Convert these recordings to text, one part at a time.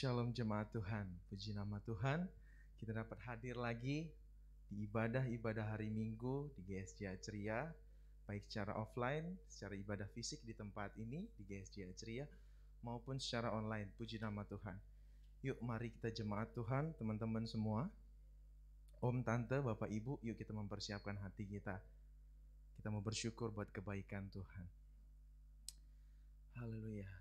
shalom jemaat Tuhan. Puji nama Tuhan, kita dapat hadir lagi di ibadah-ibadah hari Minggu di GSJ Ceria, baik secara offline, secara ibadah fisik di tempat ini di GSJ Ceria, maupun secara online. Puji nama Tuhan. Yuk mari kita jemaat Tuhan, teman-teman semua. Om, Tante, Bapak, Ibu, yuk kita mempersiapkan hati kita. Kita mau bersyukur buat kebaikan Tuhan. Haleluya.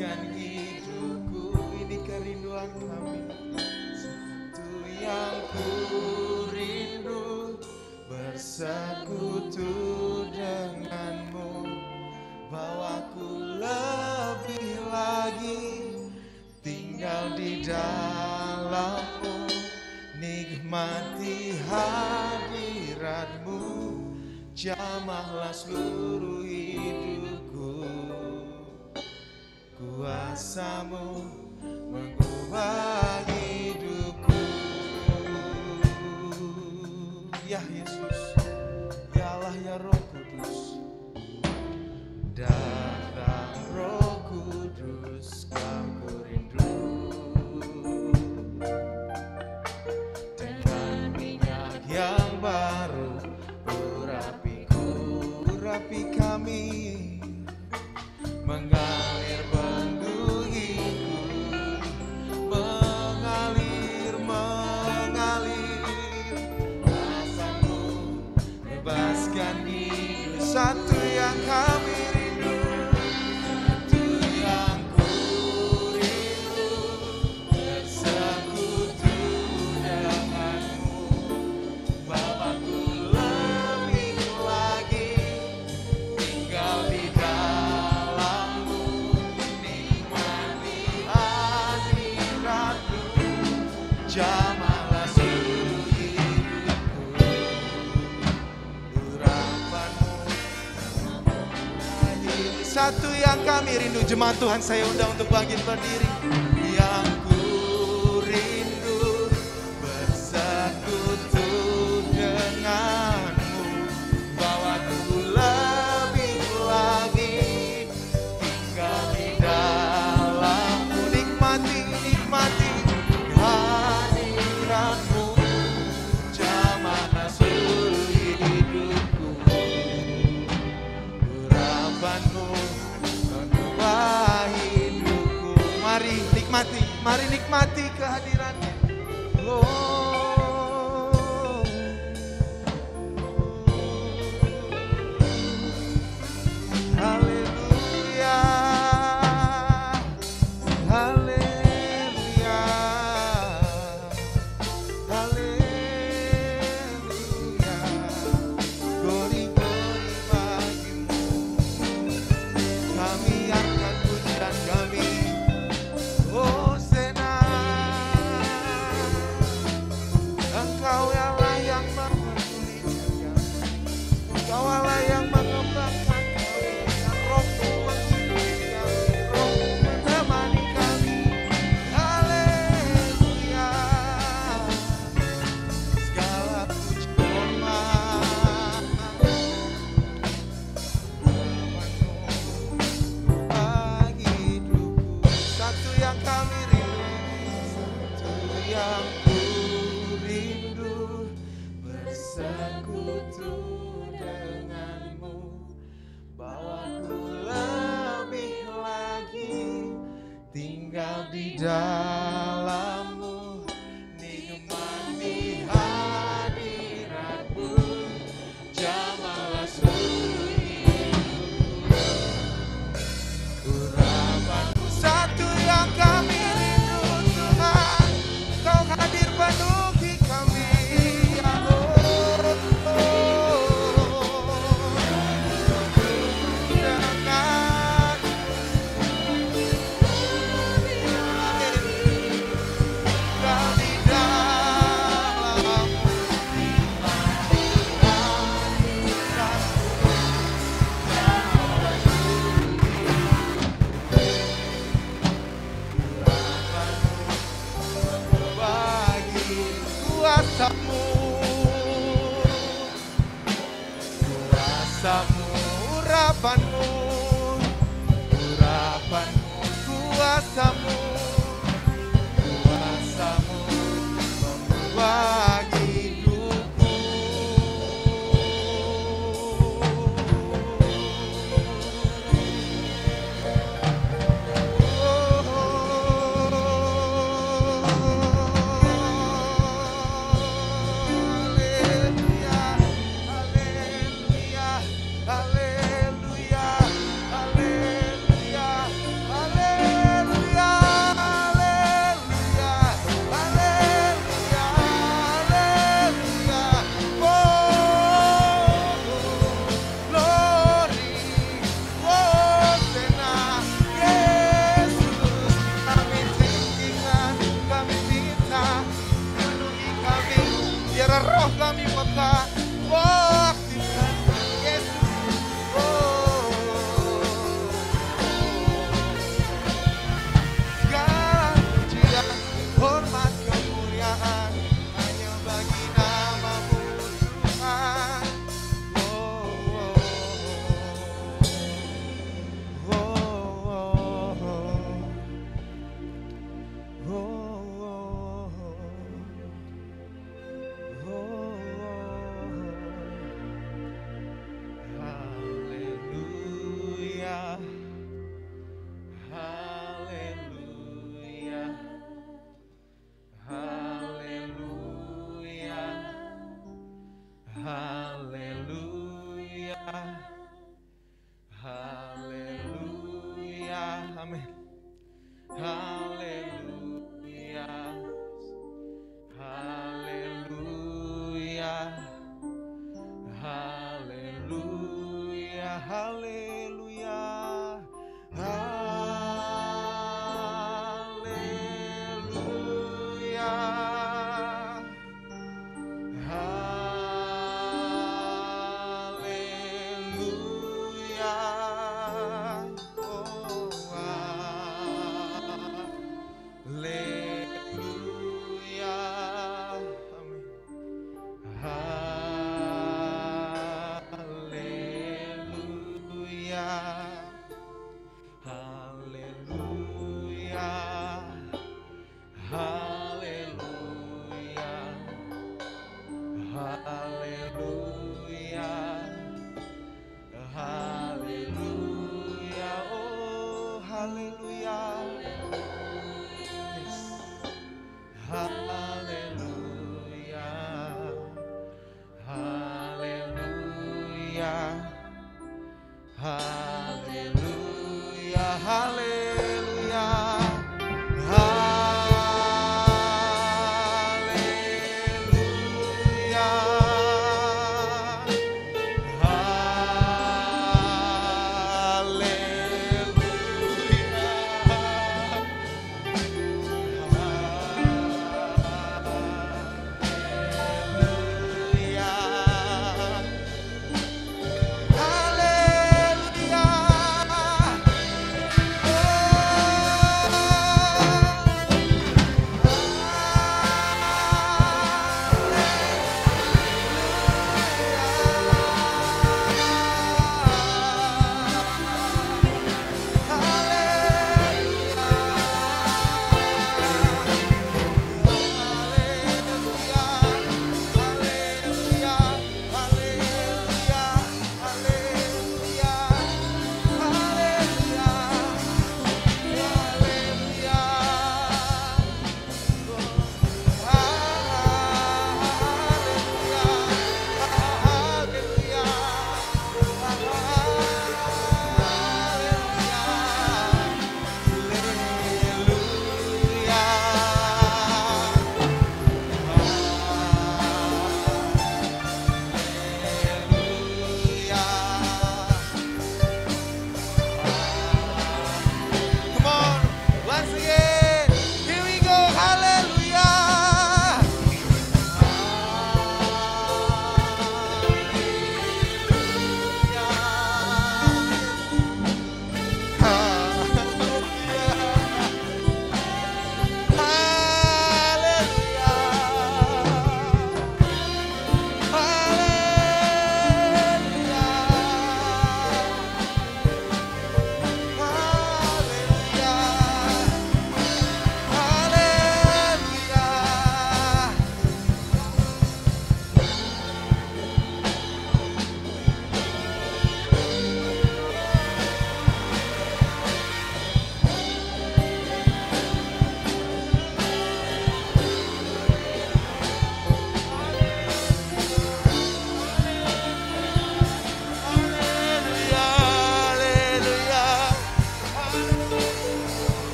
Habiskan hidupku ini kerinduan kami. Satu yang ku rindu Bersekutu denganmu. Bawaku lebih lagi Tinggal di dalammu. Nikmati hadiratmu Jamahlah seluruh nosso kami rindu jemaat Tuhan saya undang untuk bangkit berdiri.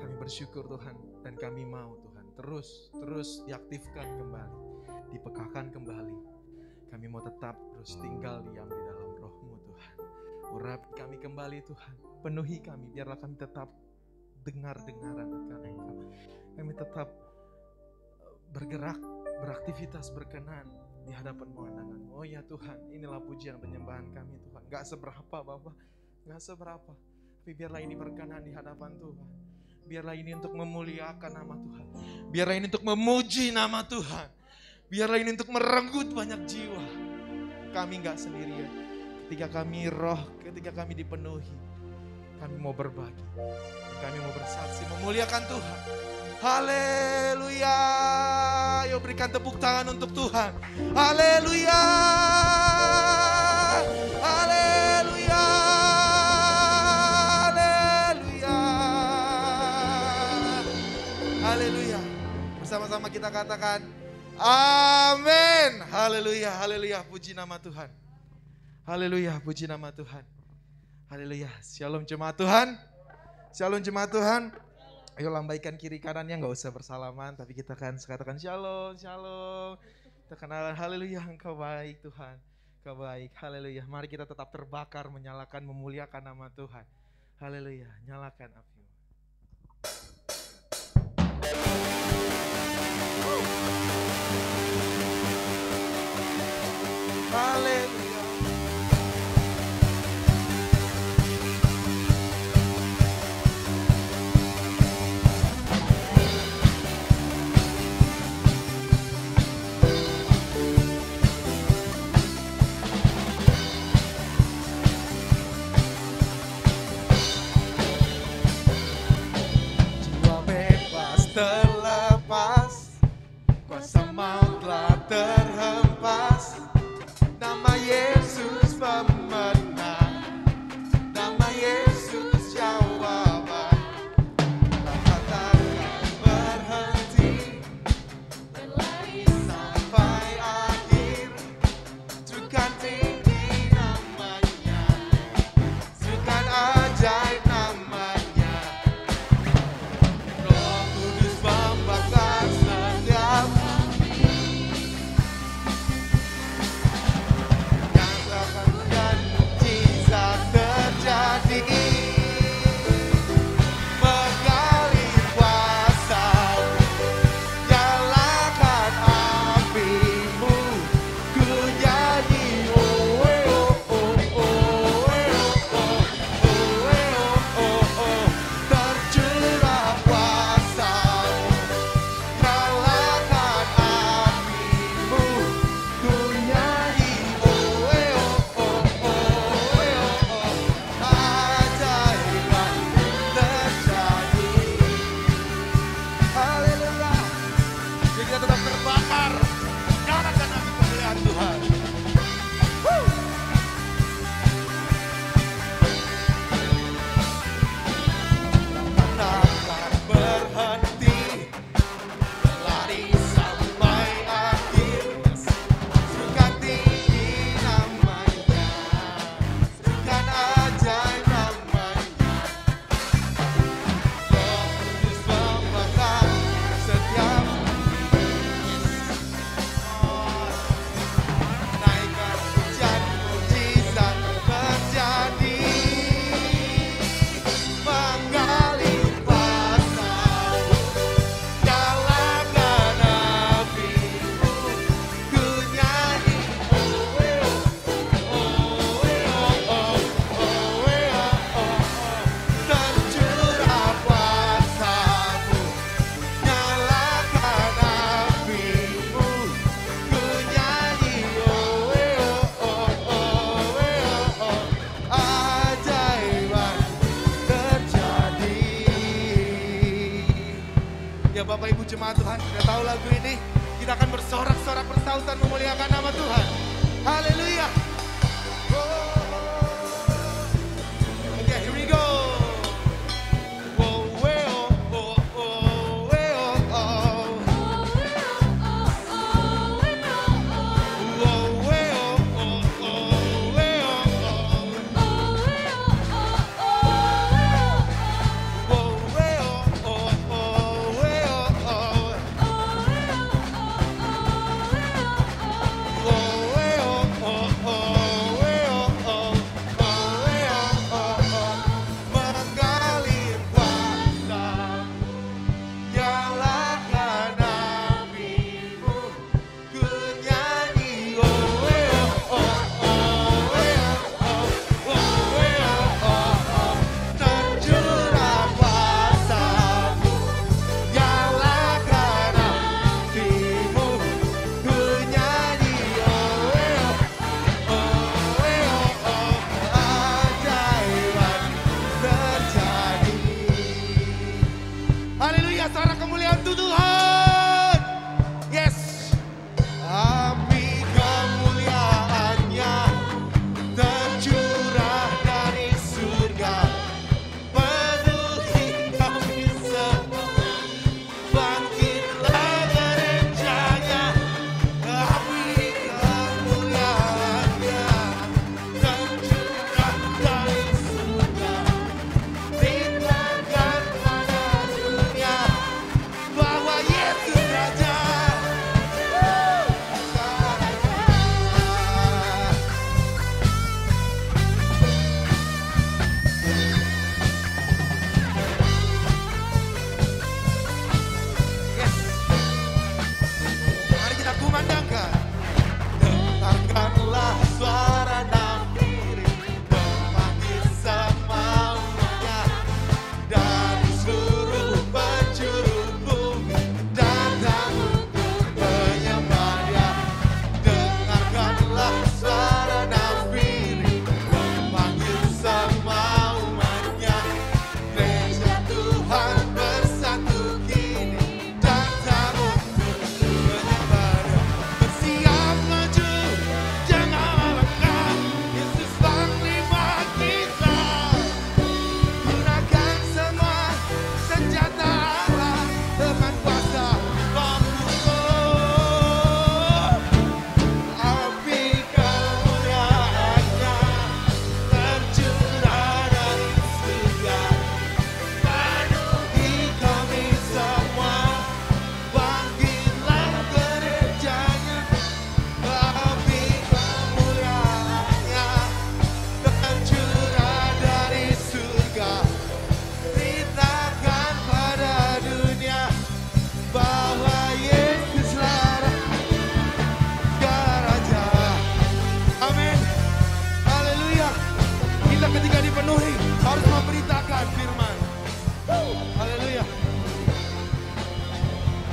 Kami bersyukur Tuhan dan kami mau Tuhan terus terus diaktifkan kembali, dipekakan kembali. Kami mau tetap terus tinggal diam di dalam rohmu Tuhan. Urapi kami kembali Tuhan, penuhi kami biarlah kami tetap dengar-dengaran akan Engkau. Kami tetap eh, bergerak, beraktivitas berkenan di hadapan pemandangan. Oh ya Tuhan, inilah pujian penyembahan kami Tuhan. Gak seberapa Bapak, gak seberapa. Tapi biarlah ini berkenan di hadapan Tuhan. Biarlah ini untuk memuliakan nama Tuhan. Biarlah ini untuk memuji nama Tuhan. Biarlah ini untuk merenggut banyak jiwa. Kami gak sendirian. Ketika kami roh, ketika kami dipenuhi. Kami mau berbagi. Kami mau bersaksi, memuliakan Tuhan. Haleluya. Ayo berikan tepuk tangan untuk Tuhan. Haleluya. Haleluya. Bersama-sama kita katakan Amin. Haleluya. Haleluya. Puji nama Tuhan. Haleluya. Puji nama Tuhan. Haleluya. Shalom jemaat Tuhan. Shalom jemaat Tuhan. Ayo lambaikan kiri kanannya nggak usah bersalaman tapi kita kan katakan shalom, shalom. Kita kenalan haleluya engkau baik Tuhan. Engkau baik. Haleluya. Mari kita tetap terbakar menyalakan memuliakan nama Tuhan. Haleluya. Nyalakan api. Haleluya. Jemaat Tuhan, sudah tahu lagu ini? Kita akan bersorak-sorak bersautan memuliakan nama Tuhan. Haleluya.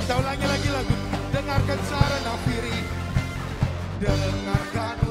Kita ulangi lagi lagu. Dengarkan Sara firi Dengarkan.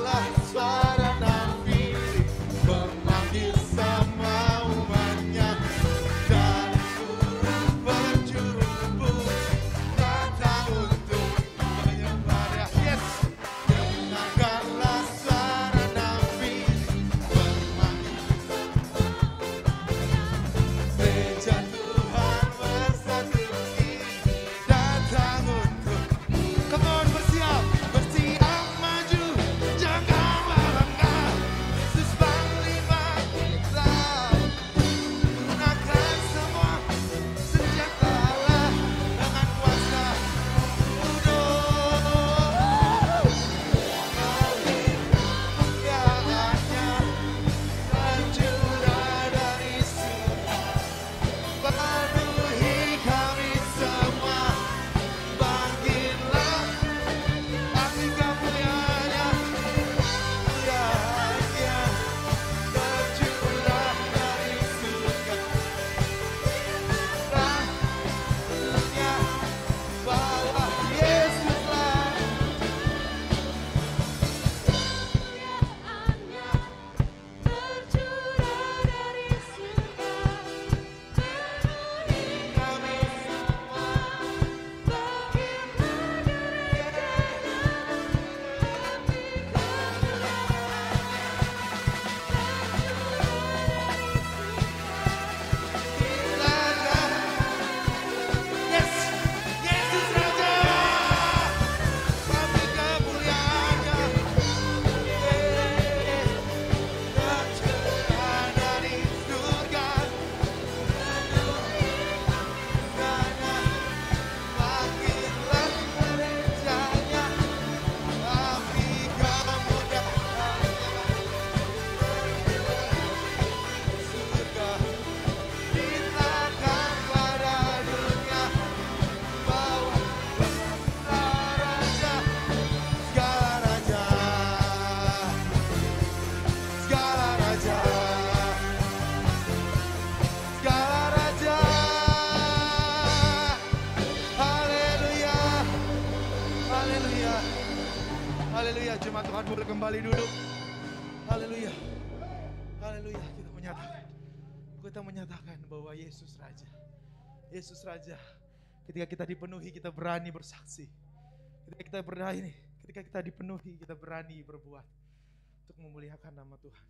Yesus Raja. Ketika kita dipenuhi, kita berani bersaksi. Ketika kita berani, ketika kita dipenuhi, kita berani berbuat untuk memuliakan nama Tuhan.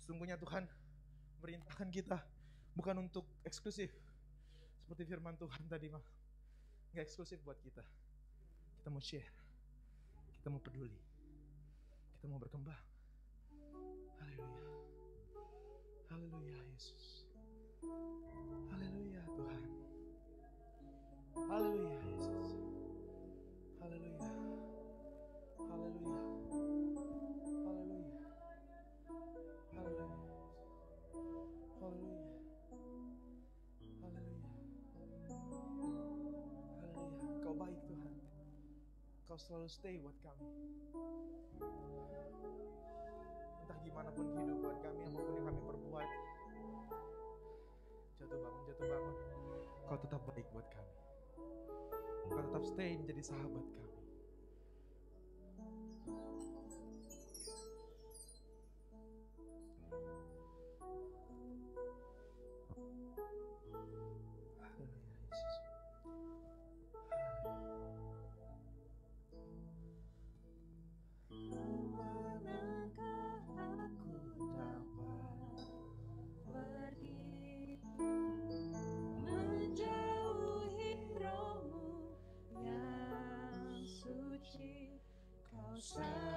Sesungguhnya Tuhan merintahkan kita bukan untuk eksklusif. Seperti firman Tuhan tadi mah. Nggak eksklusif buat kita. Kita mau share. Kita mau peduli. Kita mau berkembang. Selalu stay buat kami. Entah gimana pun kehidupan kami, apa pun yang kami perbuat. Jatuh bangun, jatuh bangun. Kau tetap baik buat kami. Kau tetap stay menjadi sahabat kami. Kau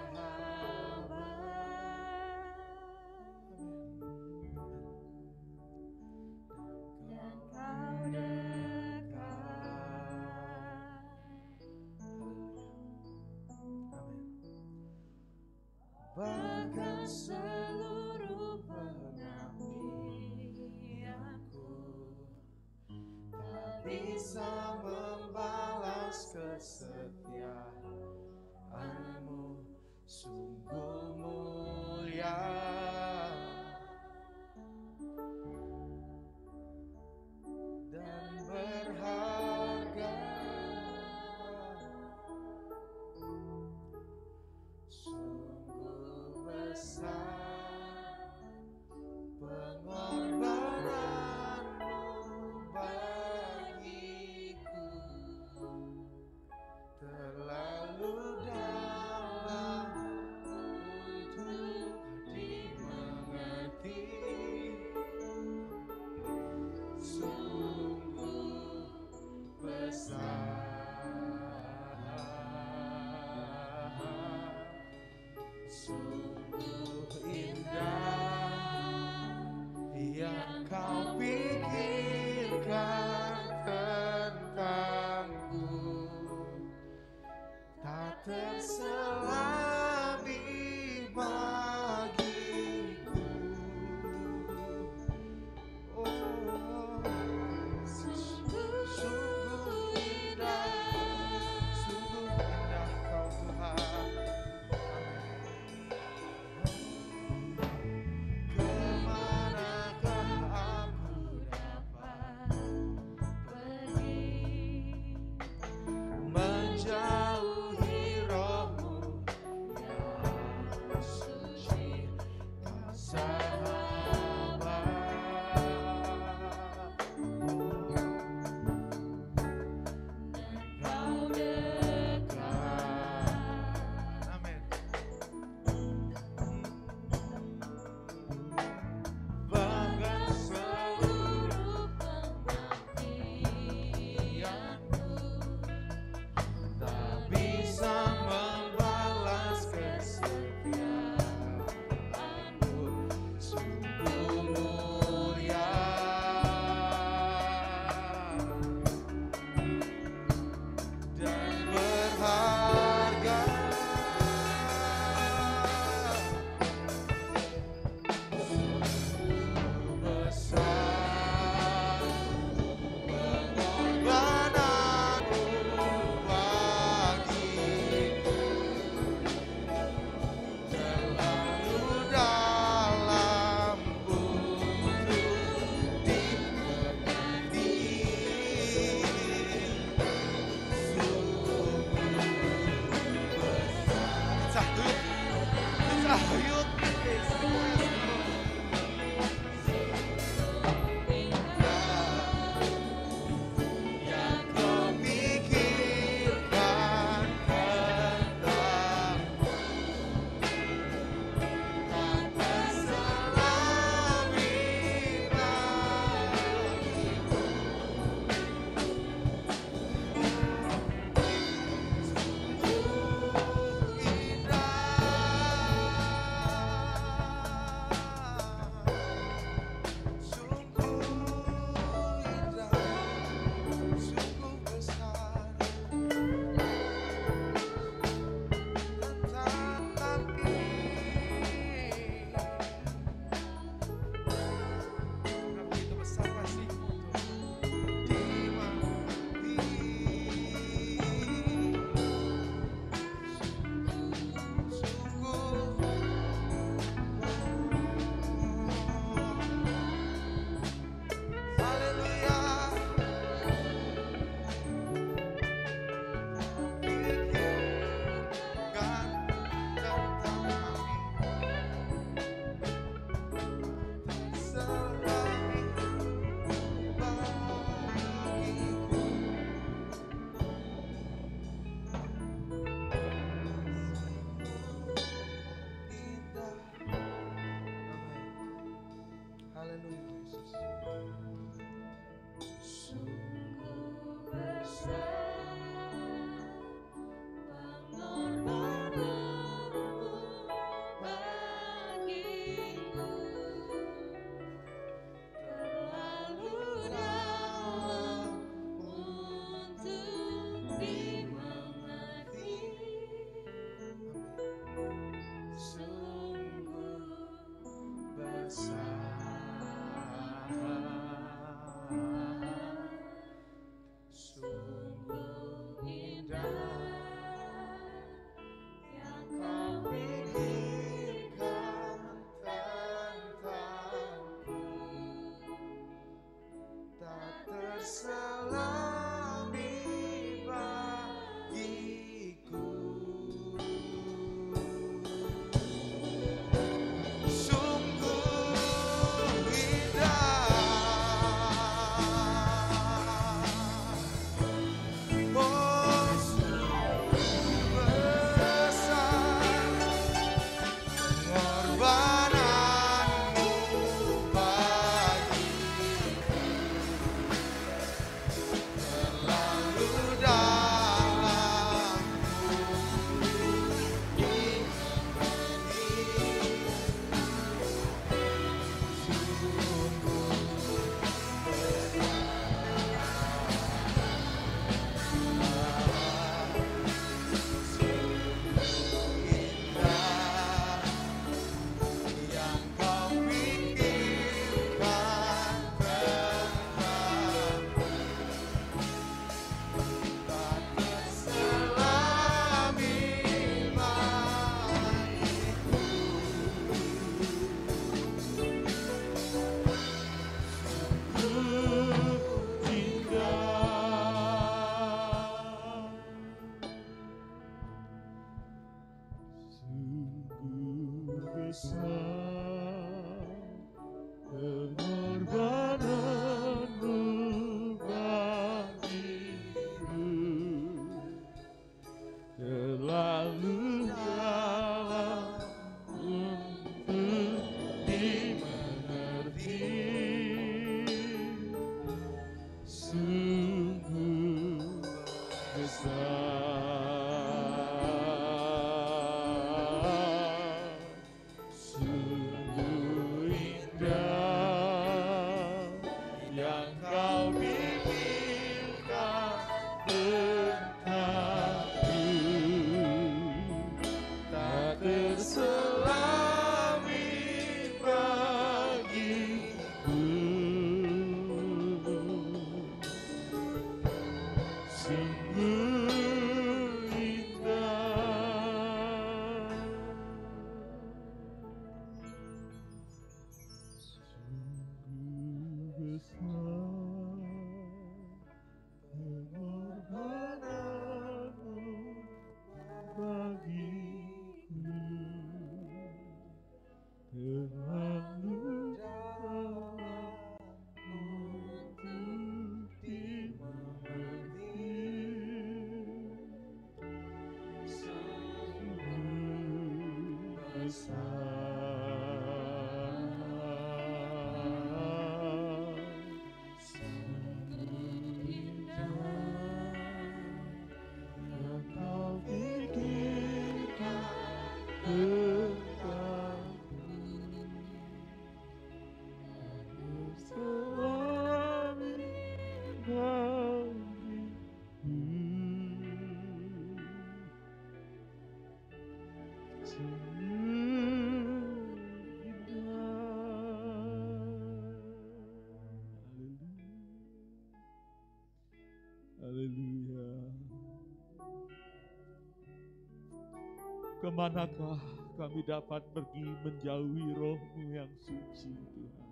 Ke manakah kami dapat pergi menjauhi rohmu yang suci Tuhan?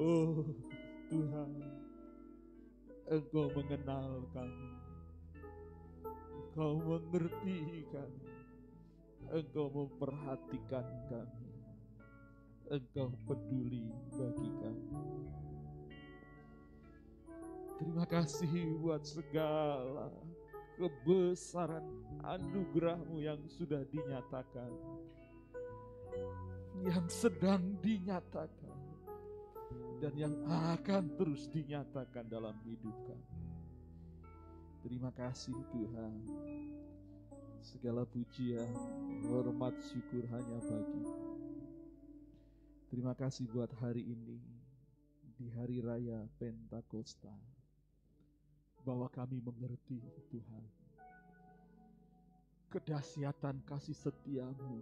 Oh Tuhan Engkau mengenal kami. Engkau mengerti kami. Engkau memperhatikan kami. Engkau peduli bagi kami Terima kasih buat segala kebesaran anugerahmu yang sudah dinyatakan Yang sedang dinyatakan dan yang akan terus dinyatakan dalam hidup kami. Terima kasih Tuhan. Segala pujian, hormat, syukur hanya bagi. Terima kasih buat hari ini, di hari raya Pentakosta, bahwa kami mengerti Tuhan. Kedahsyatan kasih setiamu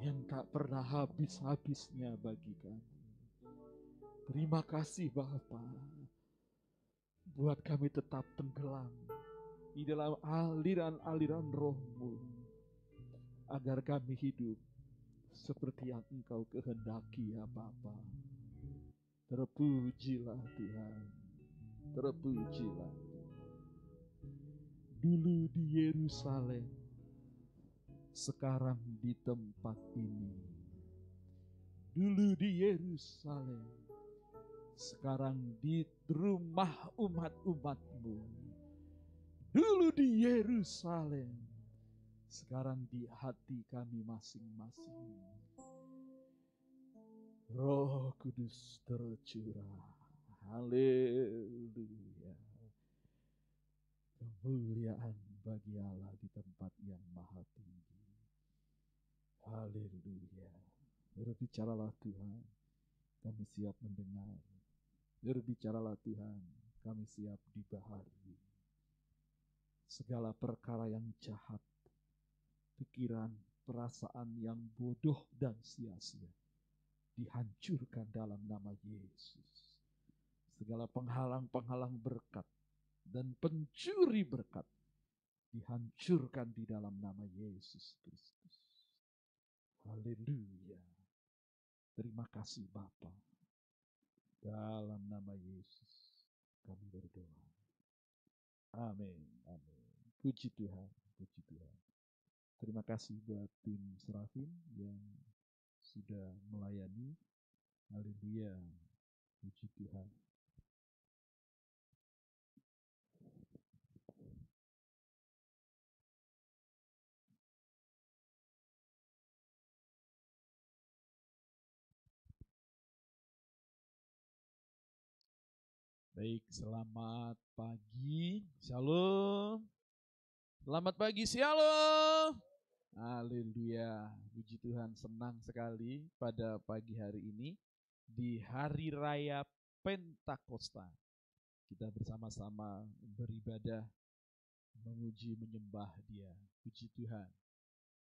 yang tak pernah habis-habisnya bagi kami. Terima kasih Bapa buat kami tetap tenggelam di dalam aliran-aliran rohmu. agar kami hidup seperti yang Engkau kehendaki ya Bapa. Terpujilah Tuhan, terpujilah. Dulu di Yerusalem, sekarang di tempat ini. Dulu di Yerusalem, sekarang di rumah umat-umatmu. Dulu di Yerusalem, sekarang di hati kami masing-masing. Roh Kudus tercurah. Haleluya. Kemuliaan bagi Allah di tempat yang maha tinggi. Haleluya. Berbicaralah Tuhan, kami siap mendengar. Berbicaralah Tuhan, kami siap dibahagi. Segala perkara yang jahat, pikiran, perasaan yang bodoh dan sia-sia dihancurkan dalam nama Yesus. Segala penghalang-penghalang berkat dan pencuri berkat dihancurkan di dalam nama Yesus Kristus. Haleluya. Terima kasih Bapa. Dalam nama Yesus kami berdoa. Amin. Amin. Puji Tuhan. Puji Tuhan. Terima kasih buat tim Serafin yang sudah melayani. Haleluya. Puji Tuhan. Baik, selamat pagi. Shalom. Selamat pagi, shalom. Haleluya. Puji Tuhan, senang sekali pada pagi hari ini di hari raya Pentakosta. Kita bersama-sama beribadah, memuji, menyembah Dia. Puji Tuhan.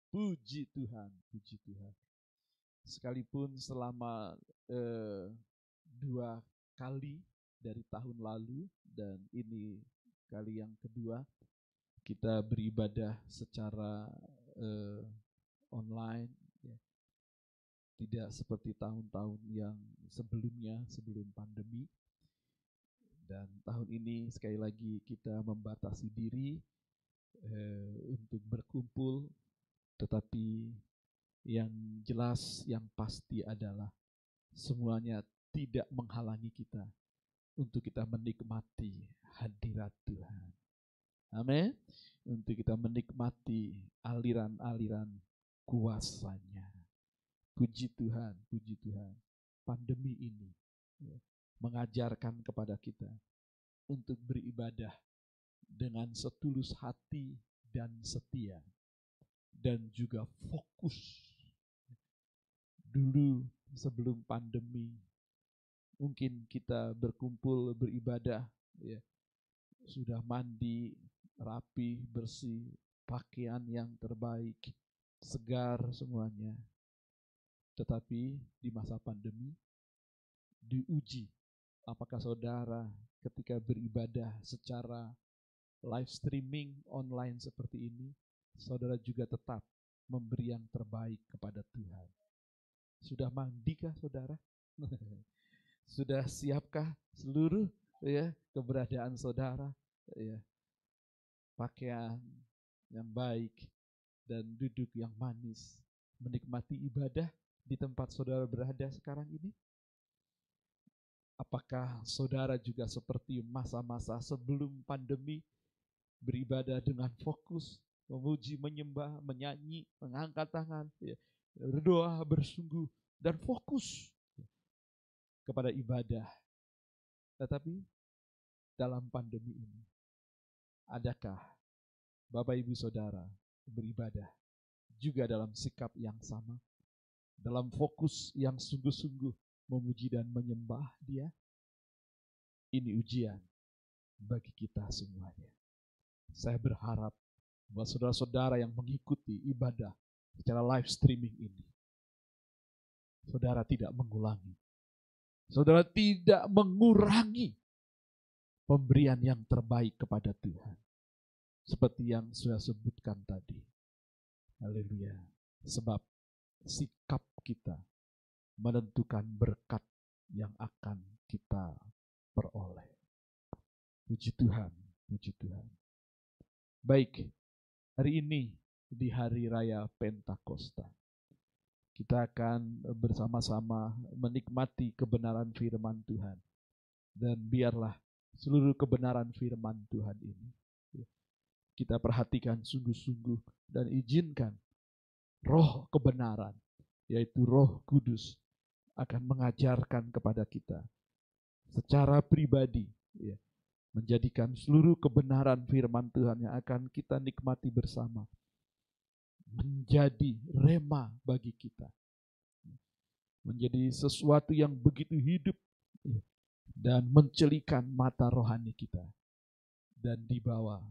Puji Tuhan, puji Tuhan. Sekalipun selama eh, dua kali dari tahun lalu dan ini kali yang kedua kita beribadah secara uh, online ya. tidak seperti tahun-tahun yang sebelumnya sebelum pandemi dan tahun ini sekali lagi kita membatasi diri uh, untuk berkumpul tetapi yang jelas yang pasti adalah semuanya tidak menghalangi kita untuk kita menikmati hadirat Tuhan. Amin. Untuk kita menikmati aliran-aliran kuasanya. Puji Tuhan, puji Tuhan. Pandemi ini ya, mengajarkan kepada kita untuk beribadah dengan setulus hati dan setia dan juga fokus. Dulu sebelum pandemi mungkin kita berkumpul beribadah ya. Sudah mandi rapi bersih pakaian yang terbaik segar semuanya. Tetapi di masa pandemi diuji apakah saudara ketika beribadah secara live streaming online seperti ini saudara juga tetap memberi yang terbaik kepada Tuhan. Sudah mandikah saudara Sudah siapkah seluruh ya keberadaan saudara? Ya. Pakaian yang baik dan duduk yang manis. Menikmati ibadah di tempat saudara berada sekarang ini? Apakah saudara juga seperti masa-masa sebelum pandemi beribadah dengan fokus, memuji, menyembah, menyanyi, mengangkat tangan, ya, berdoa, bersungguh, dan fokus kepada ibadah. Tetapi dalam pandemi ini, adakah Bapak Ibu Saudara beribadah juga dalam sikap yang sama, dalam fokus yang sungguh-sungguh memuji dan menyembah Dia? Ini ujian bagi kita semuanya. Saya berharap bahwa saudara-saudara yang mengikuti ibadah secara live streaming ini, saudara tidak mengulangi Saudara tidak mengurangi pemberian yang terbaik kepada Tuhan. Seperti yang saya sebutkan tadi. Haleluya. Sebab sikap kita menentukan berkat yang akan kita peroleh. Puji Tuhan, puji Tuhan. Baik, hari ini di hari raya Pentakosta, kita akan bersama-sama menikmati kebenaran firman Tuhan. Dan biarlah seluruh kebenaran firman Tuhan ini. Kita perhatikan sungguh-sungguh dan izinkan roh kebenaran, yaitu roh kudus, akan mengajarkan kepada kita secara pribadi, ya, menjadikan seluruh kebenaran firman Tuhan yang akan kita nikmati bersama menjadi rema bagi kita. Menjadi sesuatu yang begitu hidup dan mencelikan mata rohani kita dan dibawa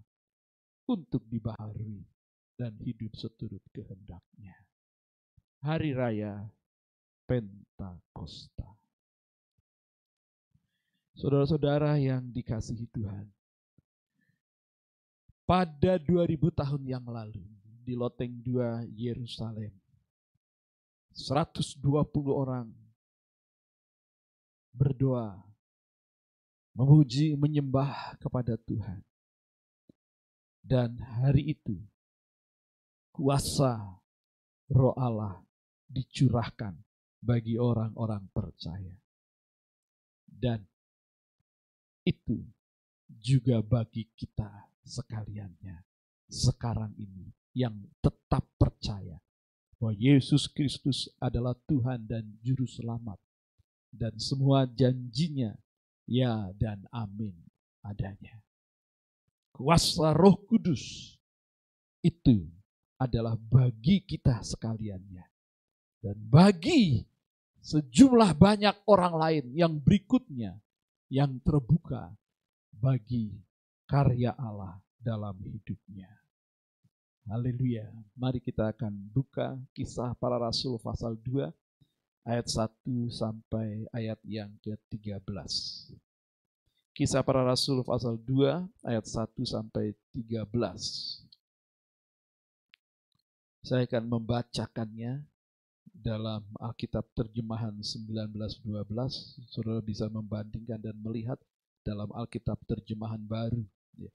untuk dibaharui dan hidup seturut kehendaknya. Hari Raya Pentakosta. Saudara-saudara yang dikasihi Tuhan, pada 2000 tahun yang lalu di Loteng 2 Yerusalem, 120 orang berdoa, memuji, menyembah kepada Tuhan. Dan hari itu kuasa roh Allah dicurahkan bagi orang-orang percaya. Dan itu juga bagi kita sekaliannya sekarang ini yang tetap percaya bahwa Yesus Kristus adalah Tuhan dan Juru Selamat dan semua janjinya ya dan amin adanya kuasa Roh Kudus itu adalah bagi kita sekaliannya. Dan bagi sejumlah banyak orang lain yang berikutnya yang terbuka bagi karya Allah dalam hidupnya. Haleluya. Mari kita akan buka kisah para rasul pasal 2 ayat 1 sampai ayat yang ke-13. Kisah para Rasul pasal 2 ayat 1 sampai 13. Saya akan membacakannya dalam Alkitab terjemahan 1912. Saudara bisa membandingkan dan melihat dalam Alkitab terjemahan baru. Ya.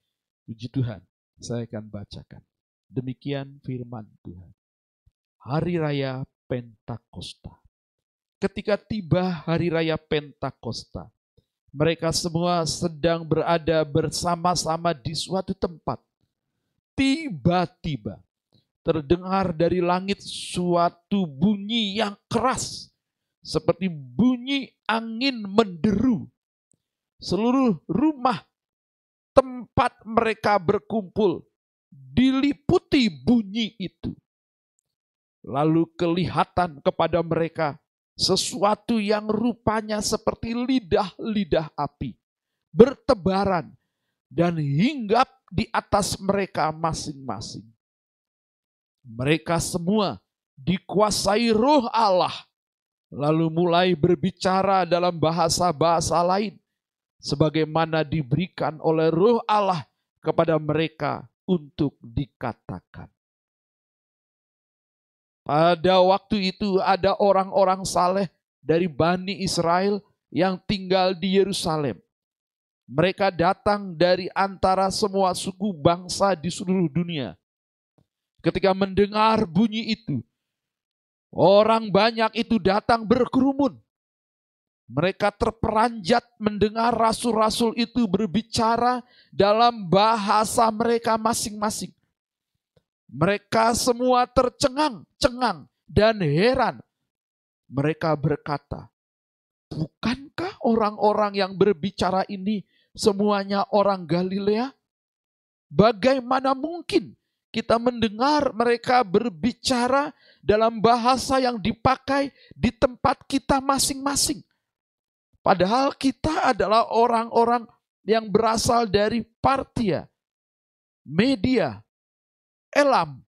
Puji Tuhan, saya akan bacakan. Demikian firman Tuhan. Hari Raya Pentakosta. Ketika tiba hari raya Pentakosta, mereka semua sedang berada bersama-sama di suatu tempat. Tiba-tiba terdengar dari langit suatu bunyi yang keras, seperti bunyi angin menderu. Seluruh rumah tempat mereka berkumpul diliputi bunyi itu. Lalu kelihatan kepada mereka sesuatu yang rupanya seperti lidah-lidah api, bertebaran dan hinggap di atas mereka masing-masing. Mereka semua dikuasai roh Allah, lalu mulai berbicara dalam bahasa-bahasa lain, sebagaimana diberikan oleh roh Allah kepada mereka untuk dikatakan. Pada waktu itu ada orang-orang saleh dari Bani Israel yang tinggal di Yerusalem. Mereka datang dari antara semua suku bangsa di seluruh dunia. Ketika mendengar bunyi itu, orang banyak itu datang berkerumun. Mereka terperanjat mendengar rasul-rasul itu berbicara dalam bahasa mereka masing-masing. Mereka semua tercengang-cengang dan heran. Mereka berkata, Bukankah orang-orang yang berbicara ini semuanya orang Galilea? Bagaimana mungkin kita mendengar mereka berbicara dalam bahasa yang dipakai di tempat kita masing-masing? Padahal kita adalah orang-orang yang berasal dari Partia, Media, Elam,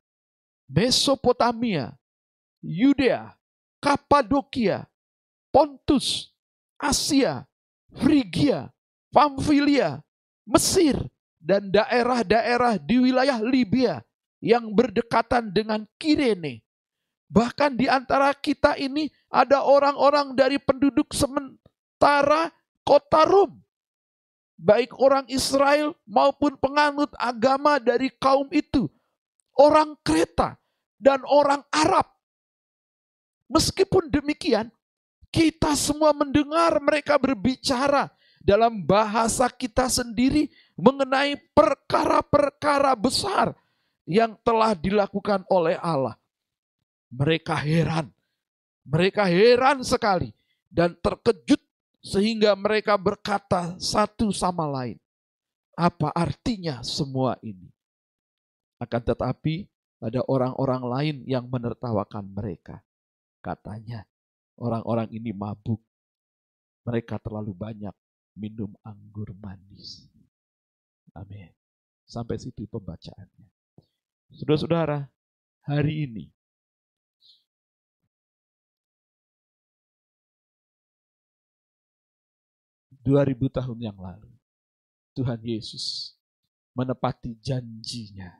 Mesopotamia, Yudea, Kapadokia, Pontus, Asia, Frigia, Pamfilia, Mesir, dan daerah-daerah di wilayah Libya yang berdekatan dengan Kirene, Bahkan di antara kita ini ada orang-orang dari penduduk sementara kota Rom. Baik orang Israel maupun penganut agama dari kaum itu. Orang Kreta dan orang Arab. Meskipun demikian, kita semua mendengar mereka berbicara dalam bahasa kita sendiri mengenai perkara-perkara besar yang telah dilakukan oleh Allah. Mereka heran. Mereka heran sekali dan terkejut sehingga mereka berkata satu sama lain. Apa artinya semua ini? Akan tetapi ada orang-orang lain yang menertawakan mereka. Katanya, orang-orang ini mabuk. Mereka terlalu banyak minum anggur manis. Amin. Sampai situ pembacaannya. Saudara-saudara, hari ini 2000 tahun yang lalu, Tuhan Yesus menepati janjinya.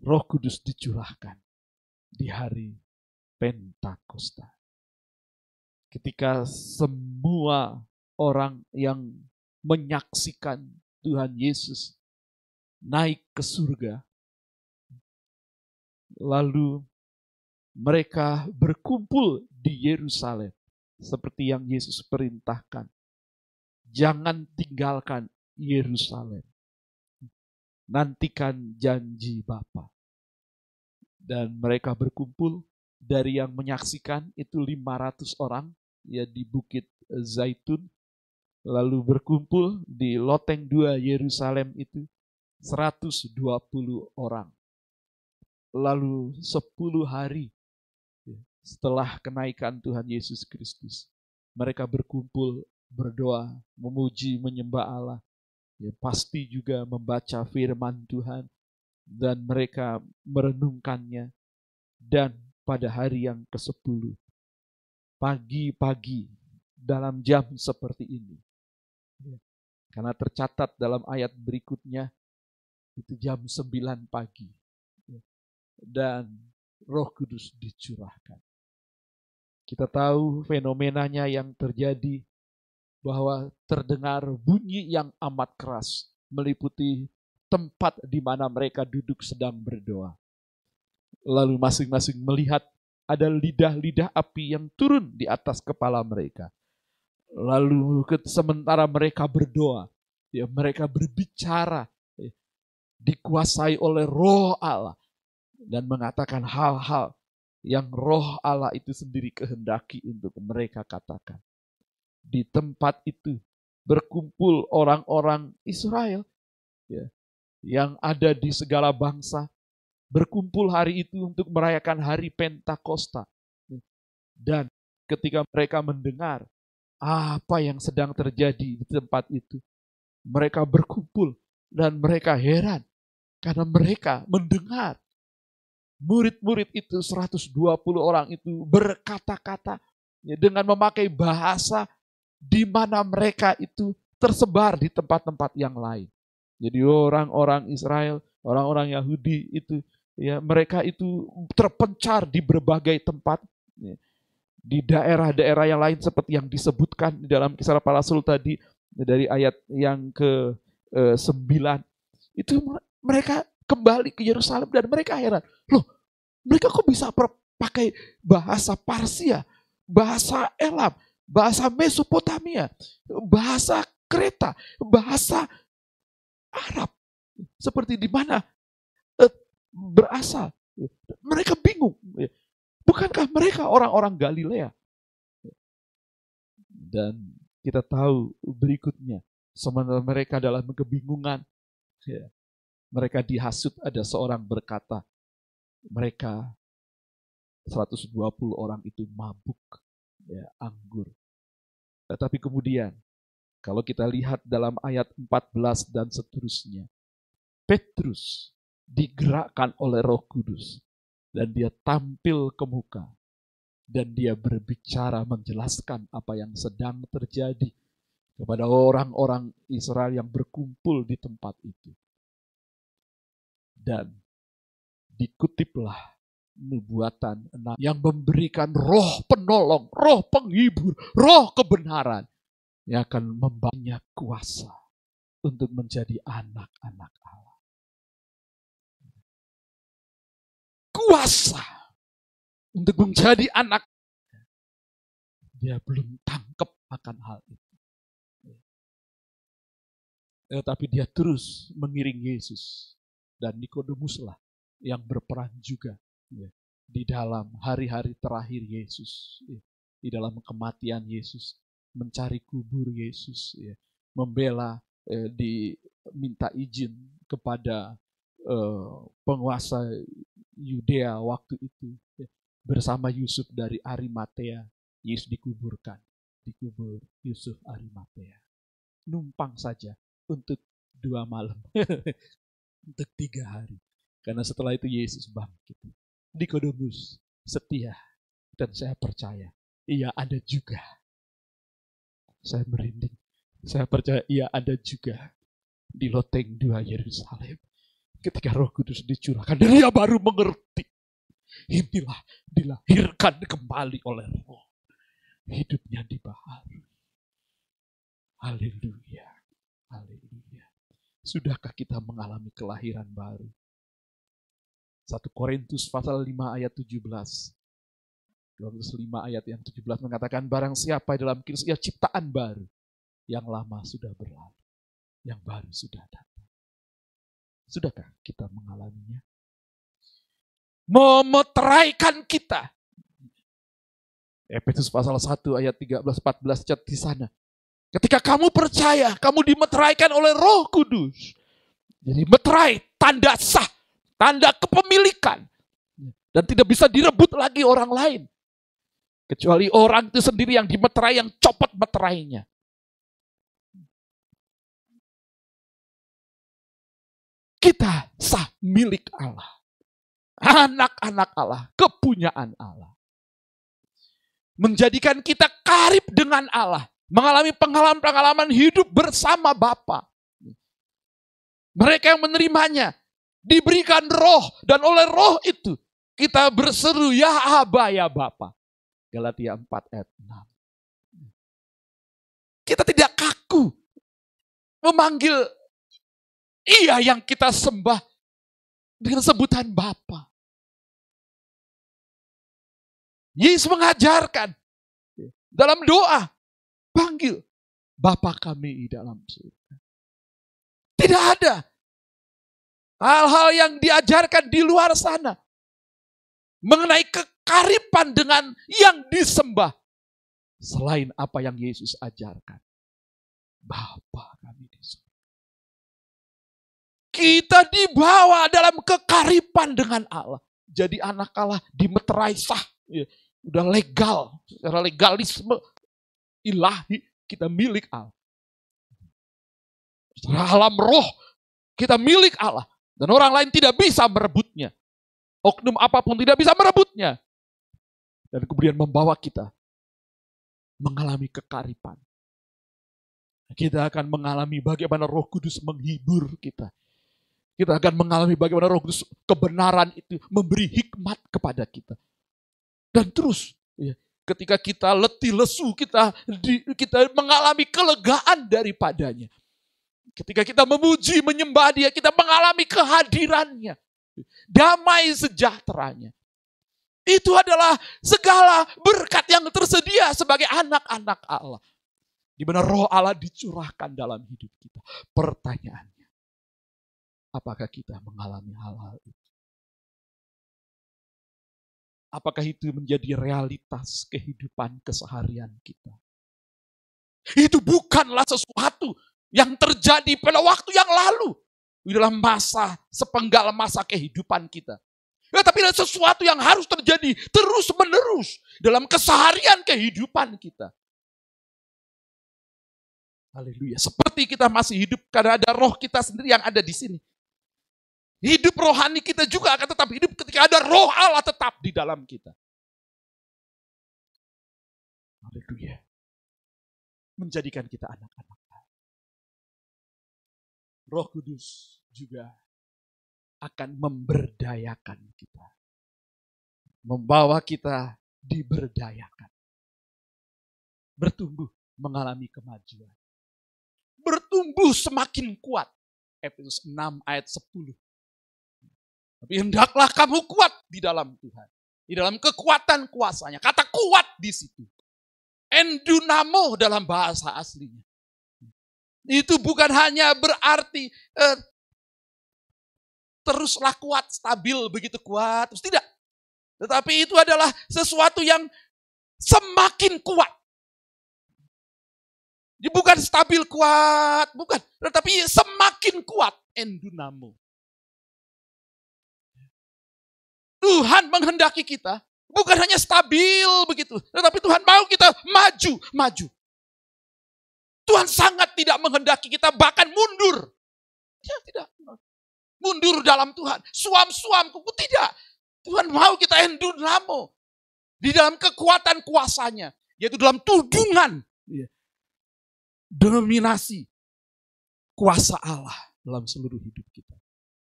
Roh Kudus dicurahkan di hari Pentakosta. Ketika semua orang yang menyaksikan Tuhan Yesus naik ke surga, lalu mereka berkumpul di Yerusalem seperti yang Yesus perintahkan. Jangan tinggalkan Yerusalem. Nantikan janji Bapa. Dan mereka berkumpul dari yang menyaksikan itu 500 orang ya di Bukit Zaitun lalu berkumpul di loteng 2 Yerusalem itu 120 orang. Lalu 10 hari setelah kenaikan Tuhan Yesus Kristus. Mereka berkumpul, berdoa, memuji, menyembah Allah. Ya, pasti juga membaca firman Tuhan dan mereka merenungkannya. Dan pada hari yang ke-10, pagi-pagi dalam jam seperti ini. Ya, karena tercatat dalam ayat berikutnya, itu jam 9 pagi. Ya, dan roh kudus dicurahkan. Kita tahu fenomenanya yang terjadi bahwa terdengar bunyi yang amat keras meliputi tempat di mana mereka duduk sedang berdoa. Lalu masing-masing melihat ada lidah-lidah api yang turun di atas kepala mereka. Lalu sementara mereka berdoa, ya mereka berbicara ya, dikuasai oleh roh Allah dan mengatakan hal-hal yang roh Allah itu sendiri kehendaki untuk mereka katakan. Di tempat itu berkumpul orang-orang Israel ya, yang ada di segala bangsa berkumpul hari itu untuk merayakan hari Pentakosta. Dan ketika mereka mendengar apa yang sedang terjadi di tempat itu, mereka berkumpul dan mereka heran karena mereka mendengar murid-murid itu 120 orang itu berkata-kata ya, dengan memakai bahasa di mana mereka itu tersebar di tempat-tempat yang lain. Jadi orang-orang Israel, orang-orang Yahudi itu ya mereka itu terpencar di berbagai tempat ya. di daerah-daerah yang lain seperti yang disebutkan di dalam kisah para rasul tadi dari ayat yang ke eh, 9 itu mereka kembali ke Yerusalem dan mereka heran. Loh, mereka kok bisa pakai bahasa Parsia, bahasa Elam, bahasa Mesopotamia, bahasa Kreta, bahasa Arab. Seperti di mana eh, berasal. Mereka bingung. Bukankah mereka orang-orang Galilea? Dan kita tahu berikutnya, sementara mereka dalam kebingungan, ya, mereka dihasut ada seorang berkata, mereka 120 orang itu mabuk ya, anggur. Tetapi kemudian kalau kita lihat dalam ayat 14 dan seterusnya, Petrus digerakkan oleh Roh Kudus dan dia tampil ke muka dan dia berbicara menjelaskan apa yang sedang terjadi kepada orang-orang Israel yang berkumpul di tempat itu. Dan dikutiplah nubuatan yang memberikan roh penolong, roh penghibur, roh kebenaran yang akan membawanya kuasa untuk menjadi anak-anak Allah. Kuasa untuk menjadi anak. Dia belum tangkap akan hal itu. Ya, tapi dia terus mengiring Yesus. Dan Nikodemus lah yang berperan juga ya, di dalam hari-hari terakhir Yesus. Ya, di dalam kematian Yesus. Mencari kubur Yesus. Ya, membela, eh, diminta izin kepada eh, penguasa Yudea waktu itu. Ya, bersama Yusuf dari Arimatea. Yesus dikuburkan. Dikubur Yusuf Arimatea. Numpang saja untuk dua malam. untuk tiga hari. Karena setelah itu Yesus bangkit. Nikodemus setia dan saya percaya ia ada juga. Saya merinding. Saya percaya ia ada juga di loteng dua Yerusalem. Ketika roh kudus dicurahkan, dia baru mengerti. Inilah dilahirkan kembali oleh roh. Hidupnya dibaharui. Haleluya. Haleluya. Sudahkah kita mengalami kelahiran baru? 1 Korintus pasal 5 ayat 17. Korintus 5 ayat yang 17 mengatakan barang siapa dalam Kristus ia ciptaan baru. Yang lama sudah berlalu. Yang baru sudah datang. Sudahkah kita mengalaminya? Memeteraikan kita. Efesus pasal 1 ayat 13 14 cat di sana. Ketika kamu percaya, kamu dimeteraikan oleh Roh Kudus. Jadi meterai tanda sah, tanda kepemilikan. Dan tidak bisa direbut lagi orang lain. Kecuali orang itu sendiri yang dimeterai, yang copot meterainya. Kita sah milik Allah. Anak-anak Allah, kepunyaan Allah. Menjadikan kita karib dengan Allah mengalami pengalaman-pengalaman hidup bersama Bapa. Mereka yang menerimanya diberikan roh dan oleh roh itu kita berseru ya Aba ya Bapa. Galatia 4 ayat 6. Kita tidak kaku memanggil ia yang kita sembah dengan sebutan Bapa. Yesus mengajarkan dalam doa Panggil Bapa kami di dalam surga. Tidak ada hal-hal yang diajarkan di luar sana mengenai kekaripan dengan yang disembah selain apa yang Yesus ajarkan. Bapa kami di surga. Kita dibawa dalam kekaripan dengan Allah. Jadi anak Allah dimeterai sah. Ya, udah legal, secara legalisme ilahi, kita milik Allah. Alam roh, kita milik Allah. Dan orang lain tidak bisa merebutnya. Oknum apa pun tidak bisa merebutnya. Dan kemudian membawa kita mengalami kekaripan. Kita akan mengalami bagaimana roh kudus menghibur kita. Kita akan mengalami bagaimana roh kudus kebenaran itu memberi hikmat kepada kita. Dan terus ya, ketika kita letih lesu, kita di, kita mengalami kelegaan daripadanya. Ketika kita memuji, menyembah dia, kita mengalami kehadirannya. Damai sejahteranya. Itu adalah segala berkat yang tersedia sebagai anak-anak Allah. Di mana roh Allah dicurahkan dalam hidup kita. Pertanyaannya, apakah kita mengalami hal-hal itu? Apakah itu menjadi realitas kehidupan keseharian kita? Itu bukanlah sesuatu yang terjadi pada waktu yang lalu. Dalam masa, sepenggal masa kehidupan kita. Ya, tapi ada sesuatu yang harus terjadi terus menerus dalam keseharian kehidupan kita. Haleluya. Seperti kita masih hidup karena ada roh kita sendiri yang ada di sini. Hidup rohani kita juga akan tetap hidup ketika ada roh Allah tetap di dalam kita. Haleluya. Menjadikan kita anak-anak. Roh Kudus juga akan memberdayakan kita. Membawa kita diberdayakan. Bertumbuh mengalami kemajuan. Bertumbuh semakin kuat. Efesus 6 ayat 10. Tapi hendaklah kamu kuat di dalam Tuhan. Di dalam kekuatan kuasanya. Kata kuat di situ. Endunamo dalam bahasa aslinya. Itu bukan hanya berarti eh, teruslah kuat, stabil, begitu kuat. Terus tidak. Tetapi itu adalah sesuatu yang semakin kuat. Dia bukan stabil kuat, bukan. Tetapi semakin kuat endunamo. Tuhan menghendaki kita bukan hanya stabil begitu, tetapi Tuhan mau kita maju, maju. Tuhan sangat tidak menghendaki kita bahkan mundur. Ya tidak. Mundur dalam Tuhan. Suam-suam kuku tidak. Tuhan mau kita lamo. Di dalam kekuatan kuasanya. Yaitu dalam tudungan. Ya. Dominasi. Kuasa Allah dalam seluruh hidup kita.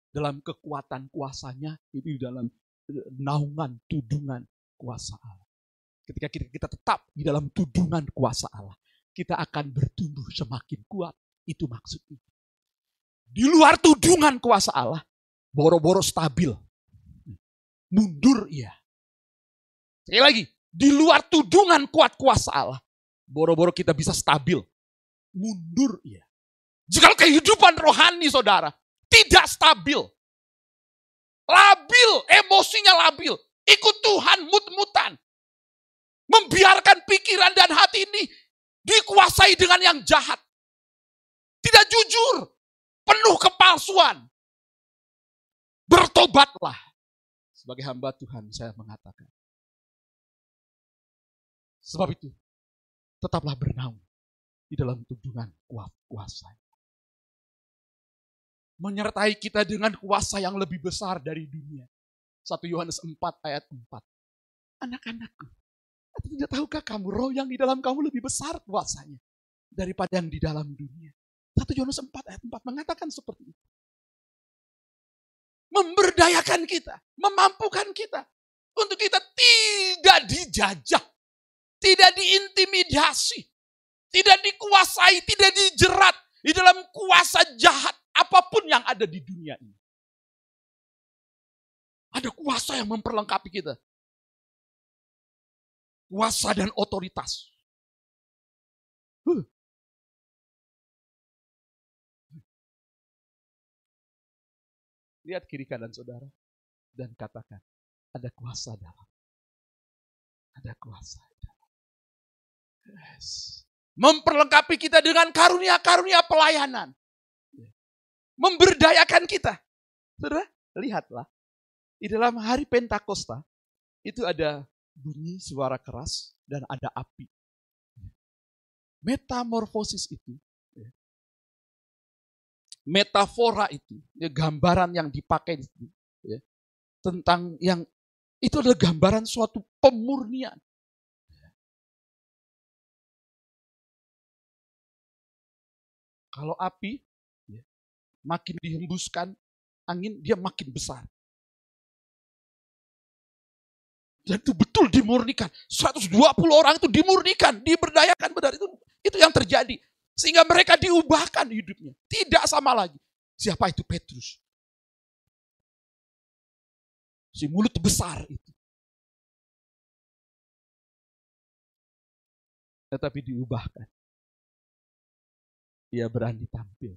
Dalam kekuatan kuasanya. Itu dalam naungan tudungan kuasa Allah. Ketika kita, kita tetap di dalam tudungan kuasa Allah kita akan bertumbuh semakin kuat. Itu maksudnya. Di luar tudungan kuasa Allah, boro-boro stabil. Mundur iya. Sekali lagi, di luar tudungan kuat kuasa Allah, boro-boro kita bisa stabil. Mundur iya. Jika kehidupan rohani saudara tidak stabil, labil, emosinya labil, ikut Tuhan mut-mutan, membiarkan pikiran dan hati ini dikuasai dengan yang jahat. Tidak jujur, penuh kepalsuan. Bertobatlah. Sebagai hamba Tuhan saya mengatakan. Sebab itu, tetaplah bernaung di dalam tudungan kuasa. Menyertai kita dengan kuasa yang lebih besar dari dunia. 1 Yohanes 4 ayat 4. Anak-anakku, tidak tahukah kamu roh yang di dalam kamu lebih besar kuasanya daripada yang di dalam dunia. 1 Yohanes 4 ayat 4 mengatakan seperti itu. Memberdayakan kita, memampukan kita untuk kita tidak dijajah, tidak diintimidasi, tidak dikuasai, tidak dijerat di dalam kuasa jahat apa pun yang ada di dunia ini. Ada kuasa yang memperlengkapi kita kuasa dan otoritas. Huh. Lihat kiri kanan saudara dan katakan, ada kuasa dalam. Ada kuasa dalam. Yes. Memperlengkapi kita dengan karunia-karunia pelayanan. Memberdayakan kita. Saudara, lihatlah. Di dalam hari Pentakosta, itu ada bunyi suara keras dan ada api. Metamorfosis itu, ya, metafora itu, ya, gambaran yang dipakai ya, tentang yang itu adalah gambaran suatu pemurnian. Kalau api makin dihembuskan angin, dia makin besar. Dan itu betul dimurnikan. 120 orang itu dimurnikan, diberdayakan benar itu itu yang terjadi. Sehingga mereka diubahkan hidupnya. Tidak sama lagi. Siapa itu Petrus? Si mulut besar itu. Tetapi diubahkan. Ia berani tampil.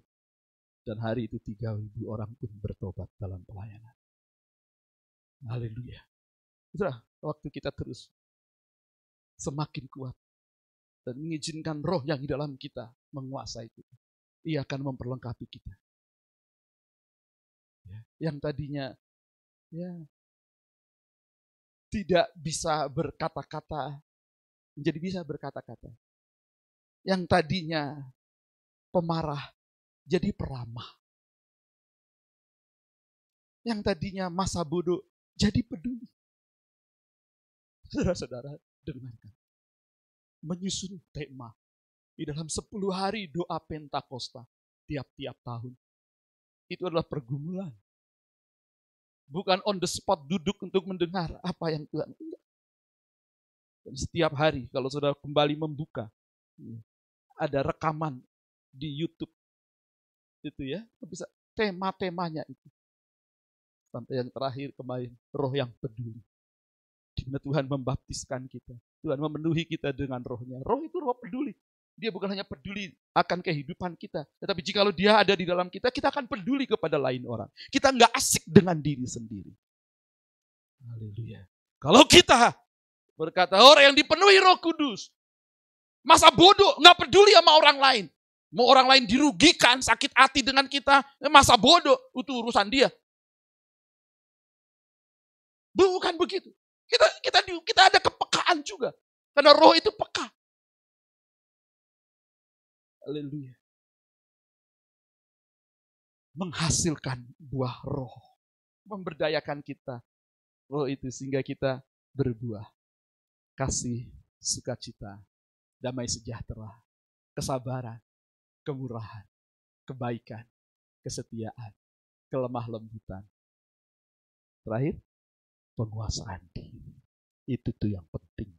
Dan hari itu 3000 orang pun bertobat dalam pelayanan. Haleluya. Sudah, waktu kita terus semakin kuat dan mengizinkan roh yang di dalam kita menguasai kita. Ia akan memperlengkapi kita. Ya, yang tadinya ya tidak bisa berkata-kata menjadi bisa berkata-kata. Yang tadinya pemarah jadi peramah. Yang tadinya masa bodoh jadi peduli. Saudara-saudara, dengarkan. Menyusun tema di dalam 10 hari doa Pentakosta tiap-tiap tahun. Itu adalah pergumulan. Bukan on the spot duduk untuk mendengar apa yang Tuhan. Dan setiap hari kalau saudara kembali membuka, ada rekaman di YouTube. Itu ya, bisa tema-temanya itu. Sampai yang terakhir kemarin, roh yang peduli. Di mana Tuhan membaptiskan kita. Tuhan memenuhi kita dengan rohnya. Roh itu roh peduli. Dia bukan hanya peduli akan kehidupan kita. Tetapi jika dia ada di dalam kita, kita akan peduli kepada lain orang. Kita nggak asik dengan diri sendiri. Haleluya. Kalau kita berkata orang yang dipenuhi roh kudus, masa bodoh, nggak peduli sama orang lain. Mau orang lain dirugikan, sakit hati dengan kita, masa bodoh, itu urusan dia. Bukan begitu. Kita kita kita ada kepekaan juga. Karena roh itu peka. Haleluya. Menghasilkan buah roh. Memberdayakan kita. Roh itu sehingga kita berbuah. Kasih, sukacita, damai sejahtera, kesabaran, kemurahan, kebaikan, kesetiaan, kelemah lembutan. Terakhir, penguasaan diri. Itu tuh yang penting.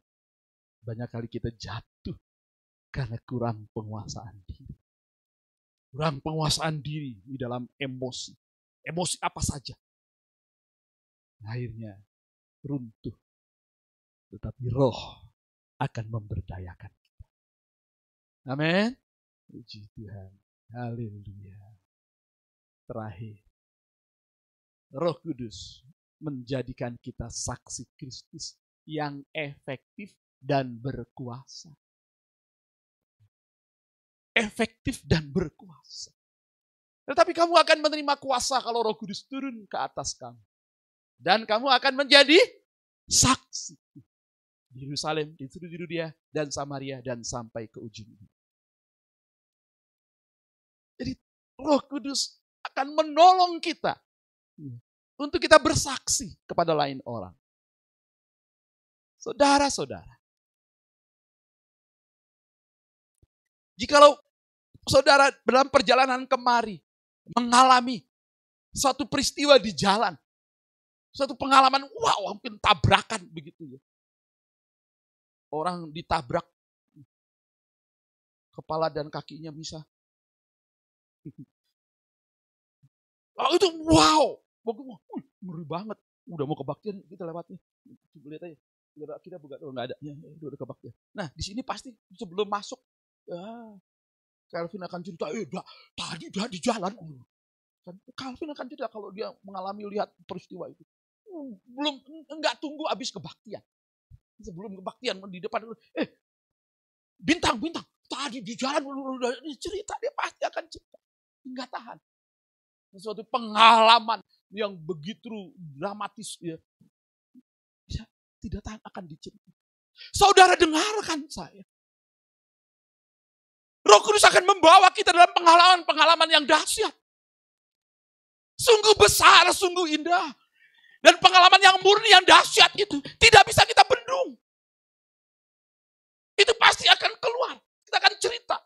Banyak kali kita jatuh karena kurang penguasaan diri. Kurang penguasaan diri di dalam emosi. Emosi apa saja. Akhirnya runtuh. Tetapi roh akan memberdayakan kita. Amin. Puji Tuhan. Haleluya. Terakhir. Roh Kudus menjadikan kita saksi Kristus yang efektif dan berkuasa efektif dan berkuasa. Tetapi kamu akan menerima kuasa kalau Roh Kudus turun ke atas kamu. Dan kamu akan menjadi saksi di Yerusalem, di seluruh dunia, dan Samaria, dan sampai ke ujung dunia. Roh Kudus akan menolong kita untuk kita bersaksi kepada lain orang. Saudara-saudara, jikalau saudara dalam perjalanan kemari mengalami suatu peristiwa di jalan, suatu pengalaman, wow, mungkin tabrakan begitu ya. Orang ditabrak, kepala dan kakinya bisa. Oh, itu wow, ngeri banget. Udah mau kebaktian kita lewatnya. Coba lihat aja. Kita buka, oh nggak ada. Ya, udah kebaktian. Nah, di sini pasti sebelum masuk, ya, Calvin akan cerita, eh dah, tadi dah di jalan. Calvin akan cerita kalau dia mengalami lihat peristiwa itu. Belum, enggak tunggu habis kebaktian. Sebelum kebaktian di depan, eh bintang, bintang, tadi di jalan udah cerita, dia pasti akan cerita. Enggak tahan. Suatu pengalaman yang begitu dramatis ya. Tidak tahan akan diceritakan. Saudara dengarkan saya. Roh Kudus akan membawa kita dalam pengalaman-pengalaman yang dahsyat. Sungguh besar, sungguh indah. Dan pengalaman yang murni, yang dahsyat itu tidak bisa kita bendung. Itu pasti akan keluar. Kita akan cerita.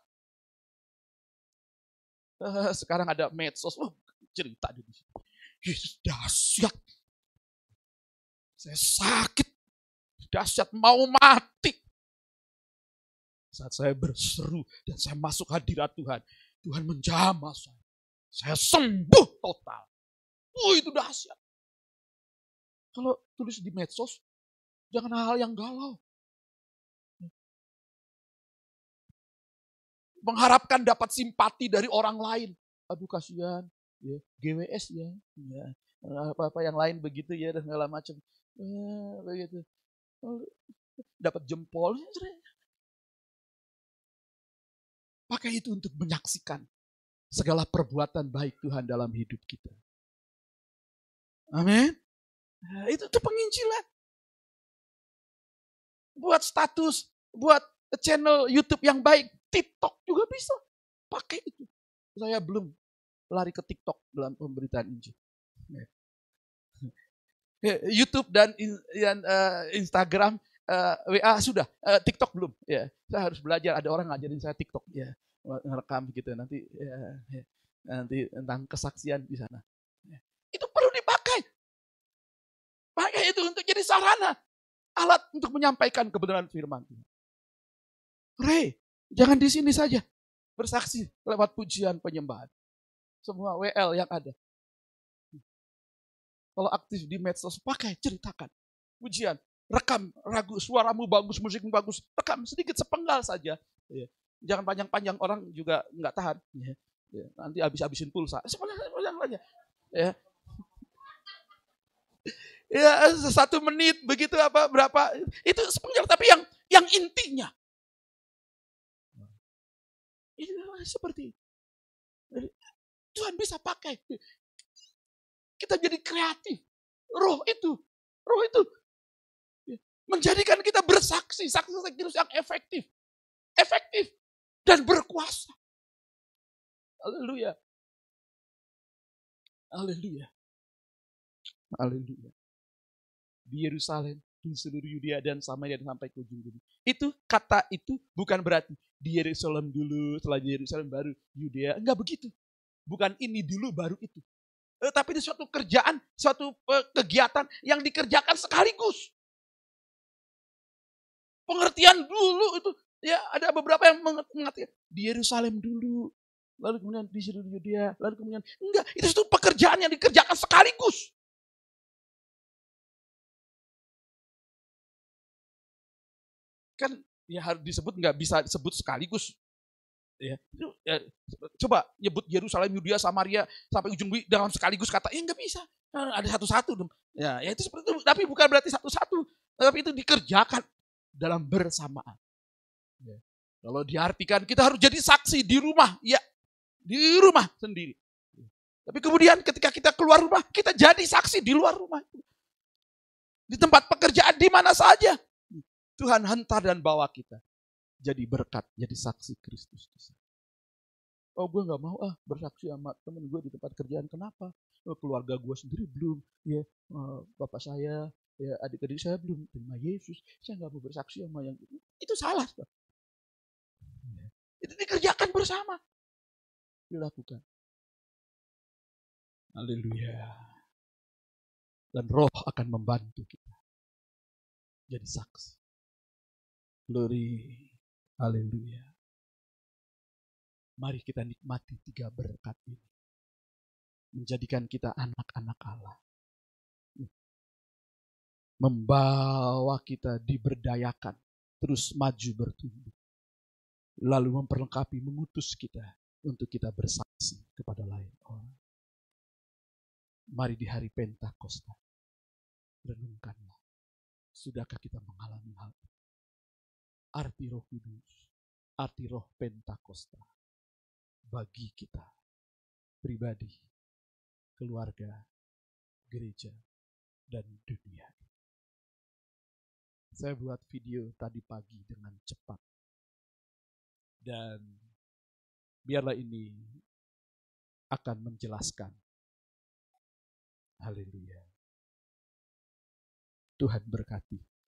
Uh, sekarang ada medsos, cerita di sini. Yesus dahsyat. Saya sakit, dahsyat mau mati. Saat saya berseru dan saya masuk hadirat Tuhan, Tuhan menjamah saya. Saya sembuh total. Oh itu dahsyat. Kalau tulis di medsos, jangan hal yang galau. Mengharapkan dapat simpati dari orang lain. Aduh kasihan, ya, GWS ya, ya apa-apa yang lain begitu ya dan segala macam. Ya, begitu. Oh, dapat jempol, Pakai itu untuk menyaksikan segala perbuatan baik Tuhan dalam hidup kita. Amin. Nah, itu tuh penginjilan. Buat status, buat channel YouTube yang baik, TikTok juga bisa. Pakai itu. Saya belum lari ke TikTok dalam pemberitaan Injil. YouTube dan eh, Instagram eh, WA sudah, TikTok belum. Ya, saya harus belajar. Ada orang ngajarin saya TikTok, ya, ngerekam gitu. Nanti, ya, ya, nanti tentang kesaksian di sana. Ya. Itu perlu dipakai. menjadi sarana. Alat untuk menyampaikan kebenaran firman. Ray, jangan di sini saja. Bersaksi lewat pujian penyembahan. Semua WL yang ada. Kalau aktif di medsos, pakai, ceritakan. Pujian, rekam, ragu, suaramu bagus, musikmu bagus. Rekam sedikit sepenggal saja. Ya. Jangan panjang-panjang, orang juga nggak tahan. Ya. Ya. Nanti habis-habisin pulsa. Sepenggal saja. Ya. ya satu menit begitu apa berapa itu sepenggal tapi yang yang intinya ini seperti Tuhan bisa pakai. Kita jadi kreatif. Roh itu roh itu menjadikan kita bersaksi saksi saksi yang efektif. Efektif dan berkuasa. Haleluya. Haleluya. Haleluya. Di Yerusalem, di seluruh Yudea dan Samaria dan sampai ke ujung bumi. Itu kata itu bukan berarti di Yerusalem dulu, setelah Yerusalem baru Yudea. Enggak begitu. Bukan ini dulu baru itu. Eh, tapi itu suatu kerjaan, suatu eh, kegiatan yang dikerjakan sekaligus. Pengertian dulu itu ya ada beberapa yang mengerti di Yerusalem dulu, lalu kemudian di seluruh Yudea, lalu kemudian enggak, itu suatu pekerjaan yang dikerjakan sekaligus. kan ya harus disebut nggak bisa disebut sekaligus ya, ya coba nyebut Yerusalem Yudea Samaria sampai ujung bumi dalam sekaligus kata ya nggak bisa. Nah, ada satu-satu dong. Ya, ya itu seperti itu. Tapi bukan berarti satu-satu tapi itu dikerjakan dalam bersamaan. Ya. kalau diartikan kita harus jadi saksi di rumah ya di rumah sendiri. Tapi kemudian ketika kita keluar rumah kita jadi saksi di luar rumah. Di tempat pekerjaan di mana saja. Tuhan hantar dan bawa kita. Jadi berkat, jadi saksi Kristus. Oh gue gak mau ah bersaksi sama temen gue di tempat kerjaan. Kenapa? Oh, keluarga gue sendiri belum. Ya, uh, bapak saya, ya adik-adik saya belum terima Yesus. Saya gak mau bersaksi sama yang itu. Itu salah. Itu dikerjakan bersama. Dilakukan. Haleluya. Dan roh akan membantu kita. Jadi saksi. Glory. Haleluya. Mari kita nikmati tiga berkat ini. Menjadikan kita anak-anak Allah. Membawa kita diberdayakan. Terus maju bertumbuh. Lalu memperlengkapi, mengutus kita untuk kita bersaksi kepada lain orang. Mari di hari Pentakosta, renungkanlah. Sudahkah kita mengalami hal itu? Arti roh kudus, arti roh pentakosta bagi kita pribadi, keluarga, gereja, dan dunia. Saya buat video tadi pagi dengan cepat. Dan biarlah ini akan menjelaskan. Haleluya. Tuhan berkati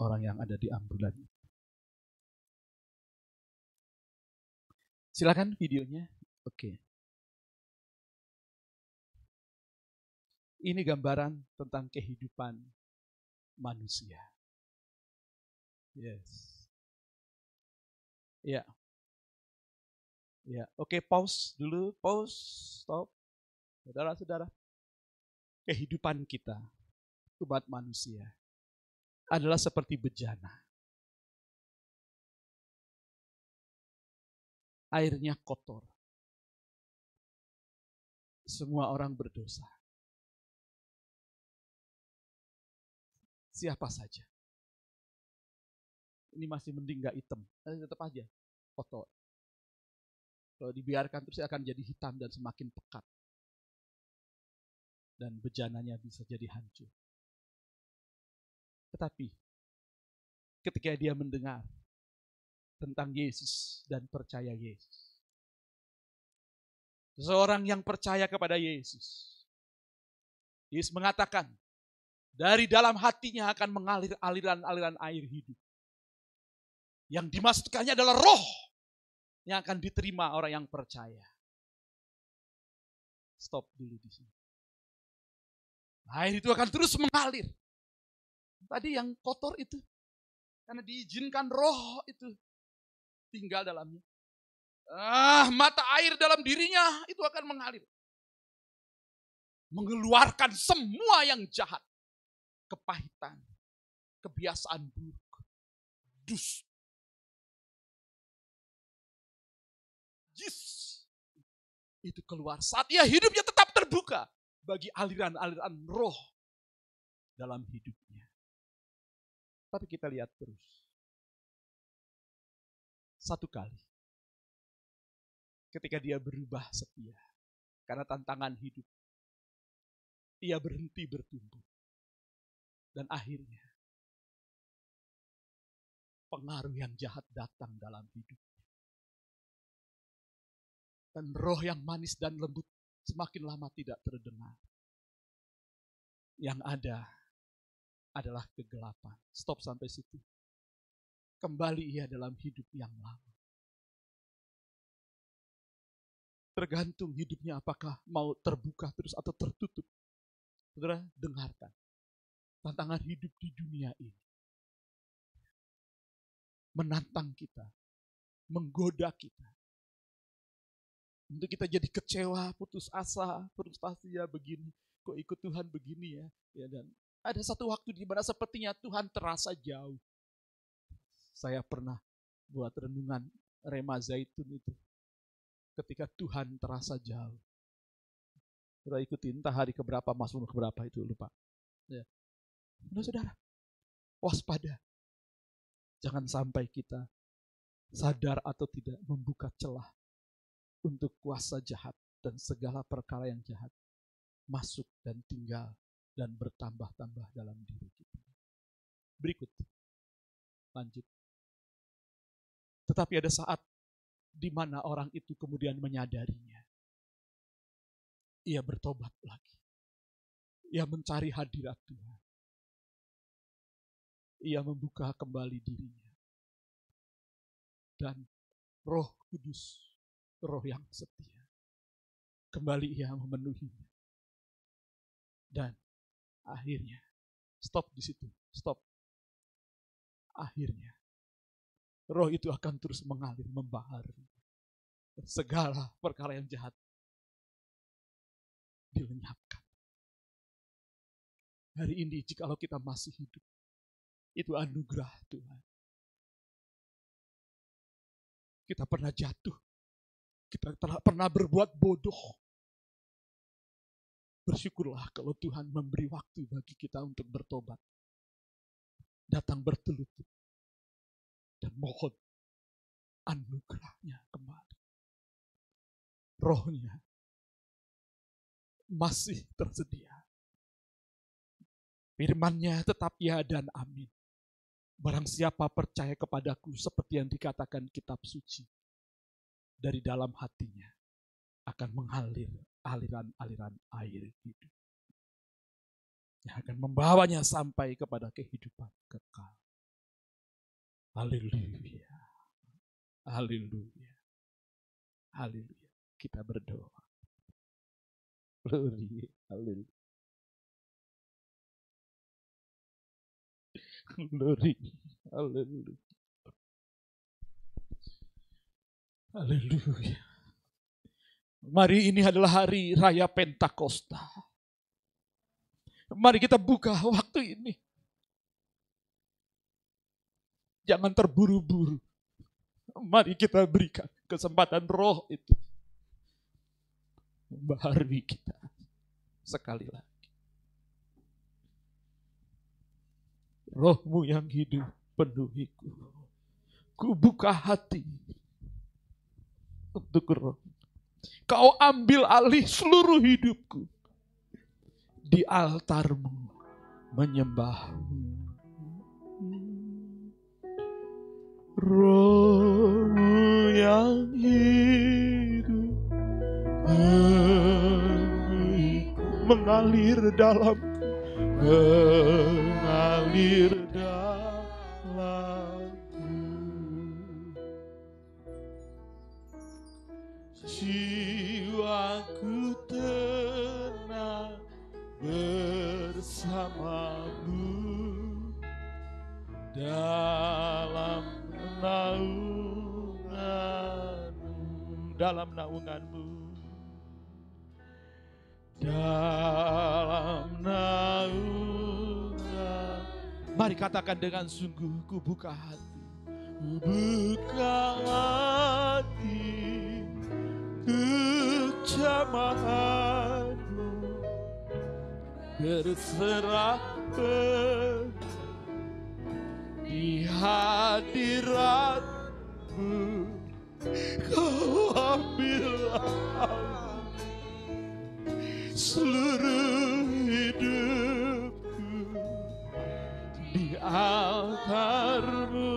orang yang ada di ambulan Silakan videonya. Oke. Ini gambaran tentang kehidupan manusia. Yes. Ya. Ya, oke pause dulu, pause, stop. Saudara-saudara, kehidupan kita, umat manusia, adalah seperti bejana. Airnya kotor. Semua orang berdosa. Siapa saja. Ini masih mending gak hitam. Tapi tetap aja kotor. Kalau dibiarkan terus akan jadi hitam dan semakin pekat. Dan bejananya bisa jadi hancur. Tetapi ketika dia mendengar tentang Yesus dan percaya Yesus. Seseorang yang percaya kepada Yesus. Yesus mengatakan, dari dalam hatinya akan mengalir aliran-aliran air hidup. Yang dimaksudkannya adalah roh yang akan diterima orang yang percaya. Stop dulu di sini. Air itu akan terus mengalir tadi yang kotor itu. Karena diizinkan roh itu tinggal dalamnya. Ah, mata air dalam dirinya itu akan mengalir. Mengeluarkan semua yang jahat. Kepahitan, kebiasaan buruk, dus. Jis. Itu keluar saat ia hidupnya tetap terbuka bagi aliran-aliran roh dalam hidupnya. Tapi kita lihat terus. Satu kali. Ketika dia berubah setia. Karena tantangan hidup. Ia berhenti bertumbuh. Dan akhirnya. Pengaruh yang jahat datang dalam hidupnya. Dan roh yang manis dan lembut semakin lama tidak terdengar. Yang ada adalah kegelapan. Stop sampai situ. Kembali ia dalam hidup yang lama. Tergantung hidupnya apakah mau terbuka terus atau tertutup. Saudara, dengarkan. Tantangan hidup di dunia ini. Menantang kita. Menggoda kita. Untuk kita jadi kecewa, putus asa, frustasi ya begini. Kok ikut Tuhan begini ya. ya dan ada satu waktu di mana sepertinya Tuhan terasa jauh. Saya pernah buat renungan Rema Zaitun itu. Ketika Tuhan terasa jauh. Sudah ikuti entah hari keberapa, masuk keberapa itu lupa. Ya. Nah, saudara, waspada. Jangan sampai kita sadar atau tidak membuka celah untuk kuasa jahat dan segala perkara yang jahat masuk dan tinggal dan bertambah-tambah dalam diri kita. Berikut, lanjut. Tetapi ada saat di mana orang itu kemudian menyadarinya. Ia bertobat lagi. Ia mencari hadirat Tuhan. Ia membuka kembali dirinya. Dan roh kudus, roh yang setia. Kembali ia memenuhinya. Dan akhirnya, stop di situ, stop. Akhirnya, roh itu akan terus mengalir, membaharui. Segala perkara yang jahat dilenyapkan. Hari ini jikalau kita masih hidup, itu anugerah Tuhan. Kita pernah jatuh, kita telah pernah berbuat bodoh. Bersyukurlah kalau Tuhan memberi waktu bagi kita untuk bertobat. Datang bertelutuk dan mohon anugerahnya kembali. Rohnya masih tersedia. Firmannya tetap ya dan amin. Barang siapa percaya kepadaku seperti yang dikatakan kitab suci. Dari dalam hatinya akan mengalir aliran-aliran air hidup. Yang akan membawanya sampai kepada kehidupan kekal. Haleluya. Haleluya. Haleluya. Kita berdoa. Glory. Haleluya. Glory. Haleluya. Haleluya. Mari ini adalah hari raya Pentakosta. Mari kita buka waktu ini. Jangan terburu-buru. Mari kita berikan kesempatan roh itu. Baharui kita. Sekali lagi. Rohmu yang hidup penuhiku. Ku buka hati untuk roh. Kau ambil alih seluruh hidupku. Di altarmu menyembahmu. Rohmu yang hidup mengalir dalam mengalir jiwaku tenang bersamamu. Dalam naunganmu dalam naunganmu. Dalam naungan mari katakan dengan sungguh ku buka hati. Ku buka hati. Kejamahanmu. Berserah di hadiratmu. Kau ambillah seluruh hidupku. Di altarmu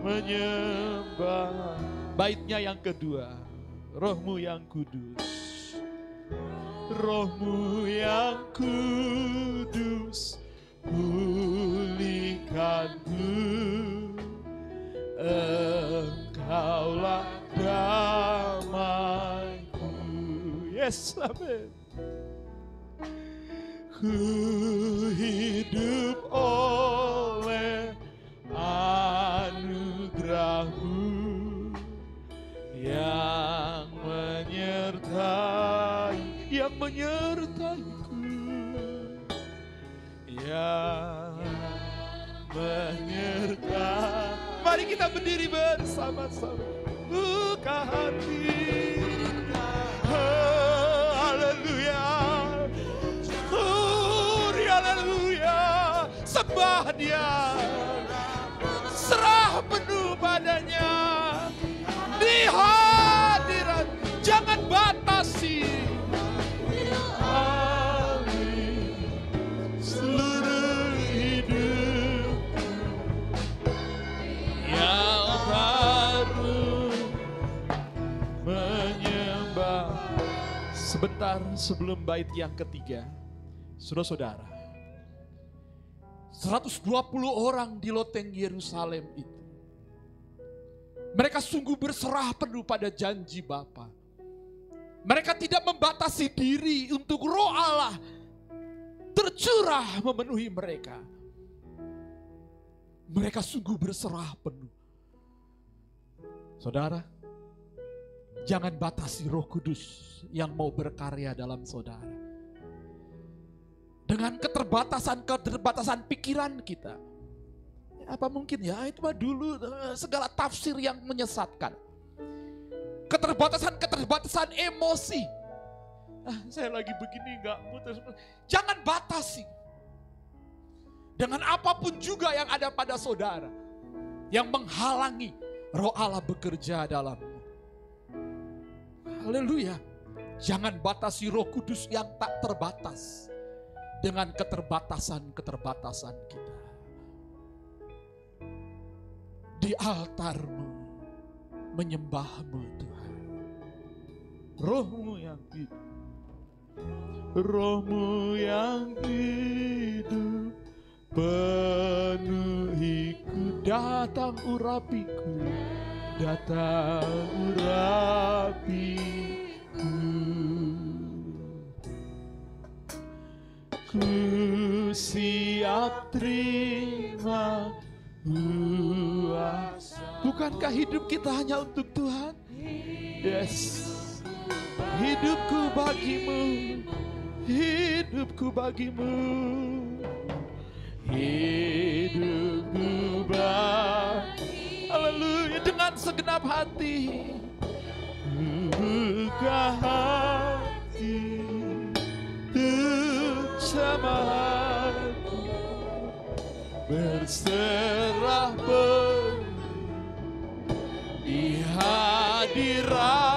menyembah baitnya yang kedua rohmu yang kudus. Rohmu yang kudus pulihkanku engkaulah damaiku. Yes amin. Ku hidup oleh menyertaiku. Yang menyertai mari kita berdiri bersama-sama. Buka hati. Oh, haleluya. Oh, haleluya. Sembah dia. Serah penuh padanya. Di hadirat. Jangan batasi sebentar sebelum bait yang ketiga saudara-saudara 120 orang di loteng Yerusalem itu mereka sungguh berserah penuh pada janji Bapa. Mereka tidak membatasi diri untuk roh Allah tercurah memenuhi mereka. Mereka sungguh berserah penuh. Saudara, jangan batasi roh kudus yang mau berkarya dalam saudara. Dengan keterbatasan-keterbatasan pikiran kita. Apa mungkin ya itu mah dulu eh, segala tafsir yang menyesatkan. Keterbatasan-keterbatasan emosi. Ah, saya lagi begini nggak putus. Jangan batasi. Dengan apa pun juga yang ada pada saudara. Yang menghalangi roh Allah bekerja dalammu. Haleluya. Jangan batasi roh kudus yang tak terbatas. Dengan keterbatasan-keterbatasan kita. Di altarmu menyembahmu Tuhan. Rohmu yang hidup. Rohmu yang hidup penuhiku datang urapiku datang urapiku ku. Siap terima kuasa. Bukankah hidup kita hanya untuk Tuhan? Yes. Hidupku bagimu. Hidupku bagimu. Hidupku bagi haleluya dengan segenap hati. Buka hati jamaatku berserah di hadiratmu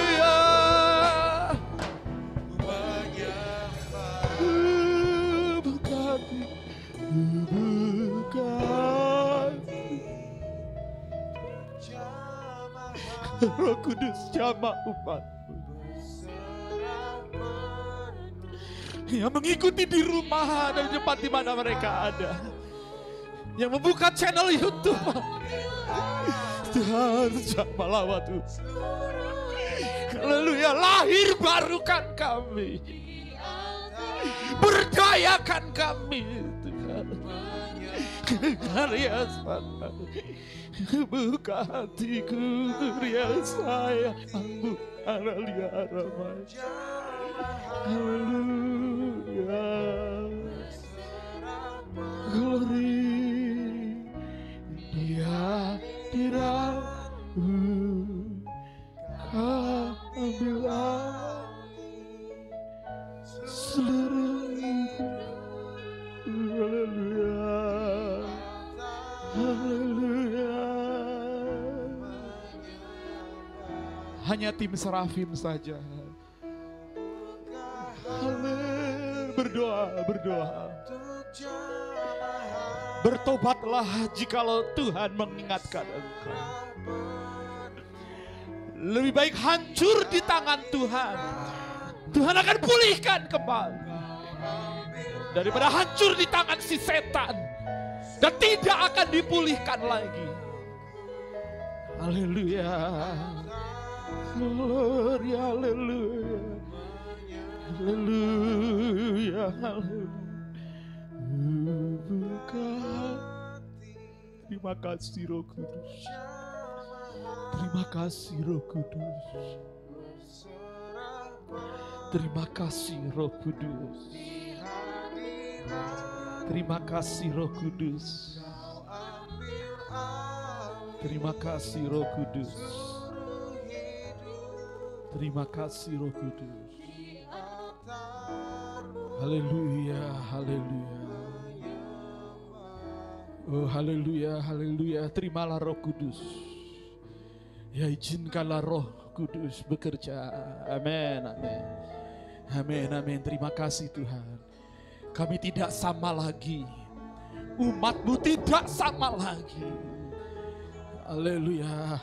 Roh Kudus jamah umatmu. Yang mengikuti di rumah dan di tempat di mana mereka ada. Yang membuka channel YouTube. Tuhan jamah lawat Haleluya lahir barukan kami. Berdayakan kami karya sana buka hatiku karya saya ambu aralia ramai haleluya Tim serafim saja. Berdoa, berdoa. Bertobatlah jikalau Tuhan mengingatkan engkau. Lebih baik hancur di tangan Tuhan. Tuhan akan pulihkan kembali. Daripada hancur di tangan si setan. Dan tidak akan dipulihkan lagi. Haleluya. Glory, haleluya. Haleluya, haleluya. Buka Terima kasih Roh Kudus. Terima kasih Roh Kudus. Terima kasih Roh Kudus. Terima kasih Roh Kudus. Terima kasih Roh Kudus. Terima kasih Roh Kudus. Haleluya, haleluya. Oh haleluya, haleluya. Terimalah Roh Kudus. Ya izinkanlah Roh Kudus bekerja. Amin, amin. Amin, amin. Terima kasih Tuhan. Kami tidak sama lagi. Umatmu tidak sama lagi. Haleluya.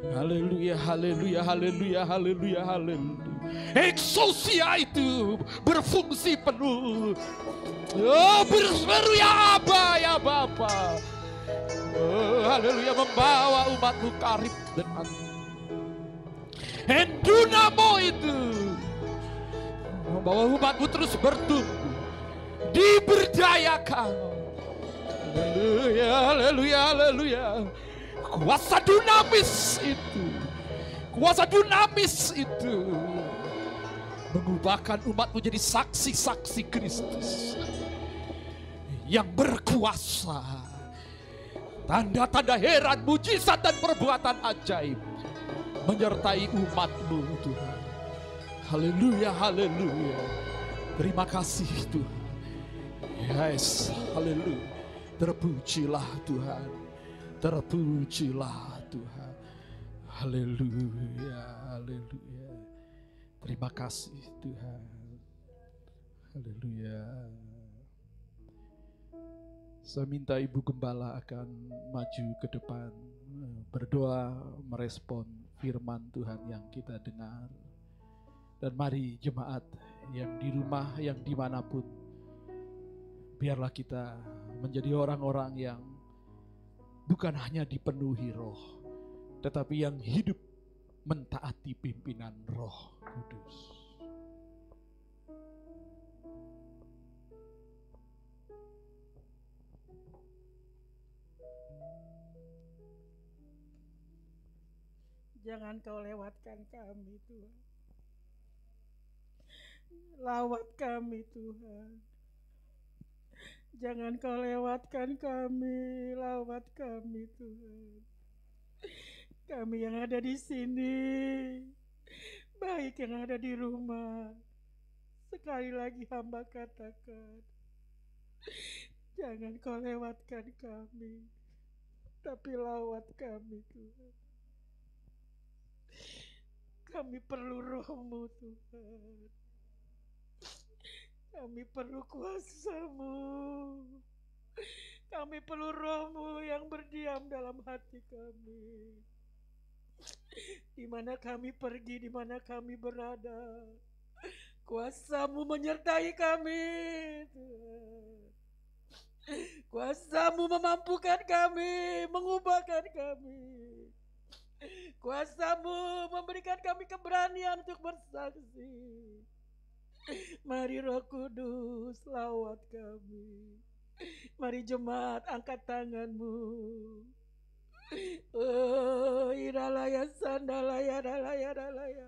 Haleluya, haleluya, haleluya, haleluya, haleluya. Eksosia itu berfungsi penuh. Oh, berseru ya Aba, ya Bapa. Oh, haleluya, membawa umatmu karib dengan Endunamo itu membawa umatmu terus bertumbuh, diberdayakan. Haleluya, haleluya, haleluya. Kuasa dinamis itu, kuasa dinamis itu mengubahkan umat menjadi saksi-saksi Kristus yang berkuasa. Tanda-tanda heran, mujizat dan perbuatan ajaib menyertai umatmu Tuhan. Haleluya, haleluya. Terima kasih Tuhan. Yes, haleluya. Terpujilah Tuhan. Terpujilah Tuhan. Haleluya, haleluya. Terima kasih Tuhan. Haleluya. Saya minta Ibu Gembala akan maju ke depan. Berdoa merespon firman Tuhan yang kita dengar. Dan mari jemaat yang di rumah, yang di mana pun. Biarlah kita menjadi orang-orang yang bukan hanya dipenuhi roh, tetapi yang hidup mentaati pimpinan roh kudus. Jangan kau lewatkan kami Tuhan. Lawat kami Tuhan. Jangan kau lewatkan kami, lawat kami Tuhan. Kami yang ada di sini, baik yang ada di rumah. Sekali lagi hamba katakan, jangan kau lewatkan kami, tapi lawat kami Tuhan. Kami perlu rohmu Tuhan. Kami perlu kuasamu. Kami perlu rohmu yang berdiam dalam hati kami. Di mana kami pergi, di mana kami berada. Kuasamu menyertai kami. Kuasamu memampukan kami, mengubahkan kami. Kuasamu memberikan kami keberanian untuk bersaksi. Mari Roh Kudus lawat kami. Mari jemaat angkat tanganmu. Oh, iralaya sandalaya dalaya dalaya.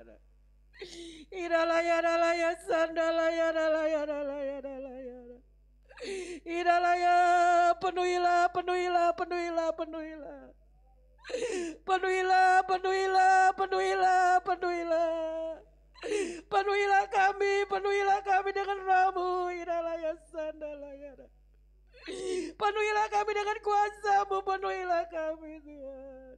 Iralaya dalaya sandalaya dalaya dalaya dalaya. Iralaya penuhilah penuhilah penuhilah penuhilah. Penuhilah penuhilah penuhilah penuhilah. Penuhilah kami, penuhilah kami dengan rohmu, iralaya sandalaya. Penuhilah kami dengan kuasamu, penuhilah kami Tuhan.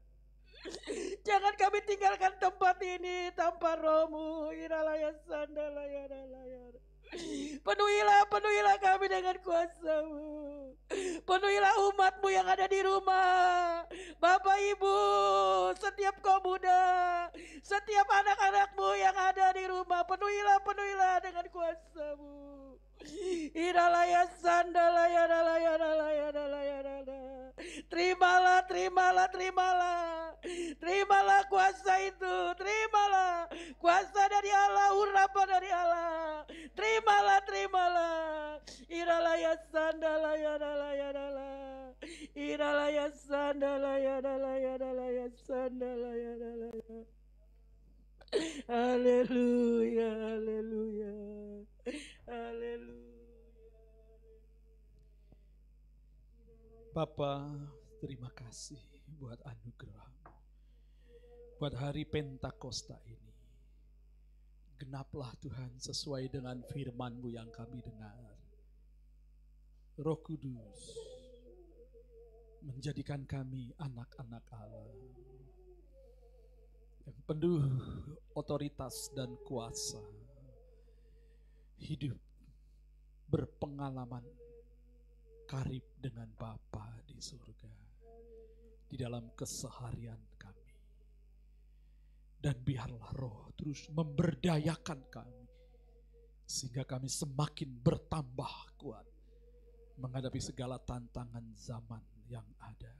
Jangan kami tinggalkan tempat ini tanpa rohmu, iralaya sandalaya dalaya. Penuhilah, penuhilah kami dengan kuasamu. Penuhilah umatmu yang ada di rumah. Bapak Ibu, setiap kaum muda, setiap anak-anakmu yang ada di rumah. Penuhilah, penuhilah dengan kuasamu. Iralaya sandalaya dalaya dalaya dalaya dalaya. Terimalah, terimalah, terimalah. Terimalah kuasa itu, terimalah kuasa dari Allah, urapan dari Allah. Terimalah, terimalah. Iralaya sandalaya dalaya dalaya. Iralaya sandalaya dalaya dalaya sandalaya dalaya. Haleluya, haleluya. Haleluya. Bapa, terima kasih buat anugerah. Buat hari Pentakosta ini. Genaplah Tuhan sesuai dengan firman-Mu yang kami dengar. Roh Kudus menjadikan kami anak-anak Allah yang penuh otoritas dan kuasa. Hidup berpengalaman karib dengan Bapa di surga di dalam keseharian. Dan biarlah roh terus memberdayakan kami sehingga kami semakin bertambah kuat menghadapi segala tantangan zaman yang ada.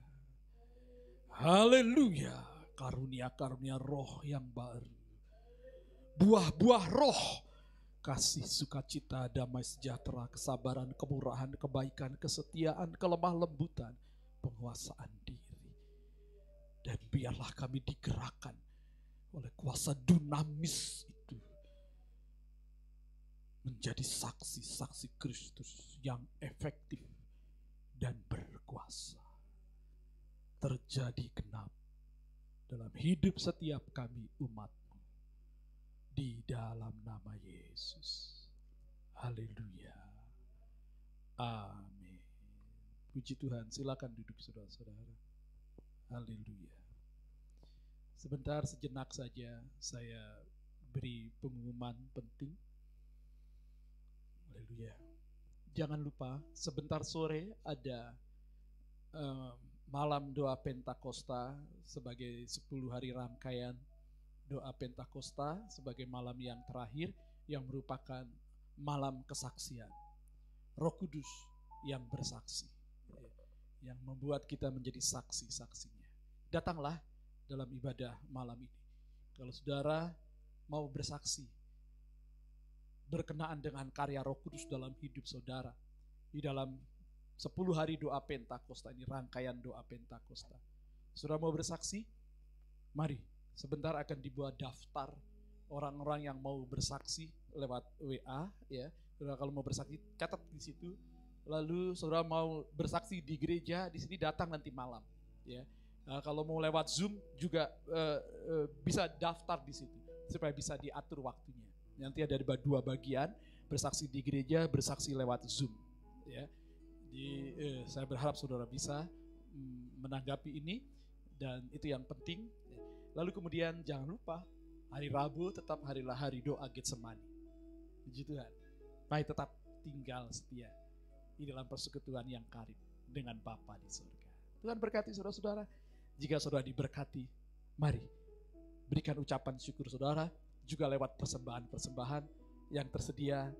Haleluya, karunia-karunia roh yang baru. Buah-buah roh kasih, sukacita, damai sejahtera, kesabaran, kemurahan, kebaikan, kesetiaan, kelemah lembutan, penguasaan diri. Dan biarlah kami digerakkan oleh kuasa dinamis itu menjadi saksi-saksi Kristus yang efektif dan berkuasa. Terjadi genap dalam hidup setiap kami umatmu di dalam nama Yesus. Haleluya. Amin. Puji Tuhan, silakan duduk saudara-saudara. Haleluya. Sebentar sejenak saja saya beri pengumuman penting. Haleluya. Jangan lupa sebentar sore ada eh, malam doa Pentakosta sebagai 10 hari rangkaian doa Pentakosta sebagai malam yang terakhir yang merupakan malam kesaksian. Roh Kudus yang bersaksi. yang membuat kita menjadi saksi-saksinya. Datanglah dalam ibadah malam ini. Kalau saudara mau bersaksi berkenaan dengan karya Roh Kudus dalam hidup saudara di dalam 10 hari doa Pentakosta ini rangkaian doa Pentakosta. Saudara mau bersaksi? Mari, sebentar akan dibuat daftar orang-orang yang mau bersaksi lewat WA ya. Saudara kalau mau bersaksi catat di situ. Lalu saudara mau bersaksi di gereja di sini datang nanti malam ya. Nah, kalau mau lewat Zoom juga uh, uh, bisa daftar di situ supaya bisa diatur waktunya. Nanti ada dua bagian, bersaksi di gereja, bersaksi lewat Zoom. Ya, di, eh, saya berharap saudara bisa mm, menanggapi ini dan itu yang penting. Lalu kemudian jangan lupa hari Rabu tetap harilah hari doa Getsemani. Puji Tuhan. Baik tetap tinggal setia di dalam persekutuan yang karib dengan Bapa di surga. Tuhan berkati saudara-saudara. Jika saudara diberkati, mari berikan ucapan syukur saudara juga lewat persembahan-persembahan yang tersedia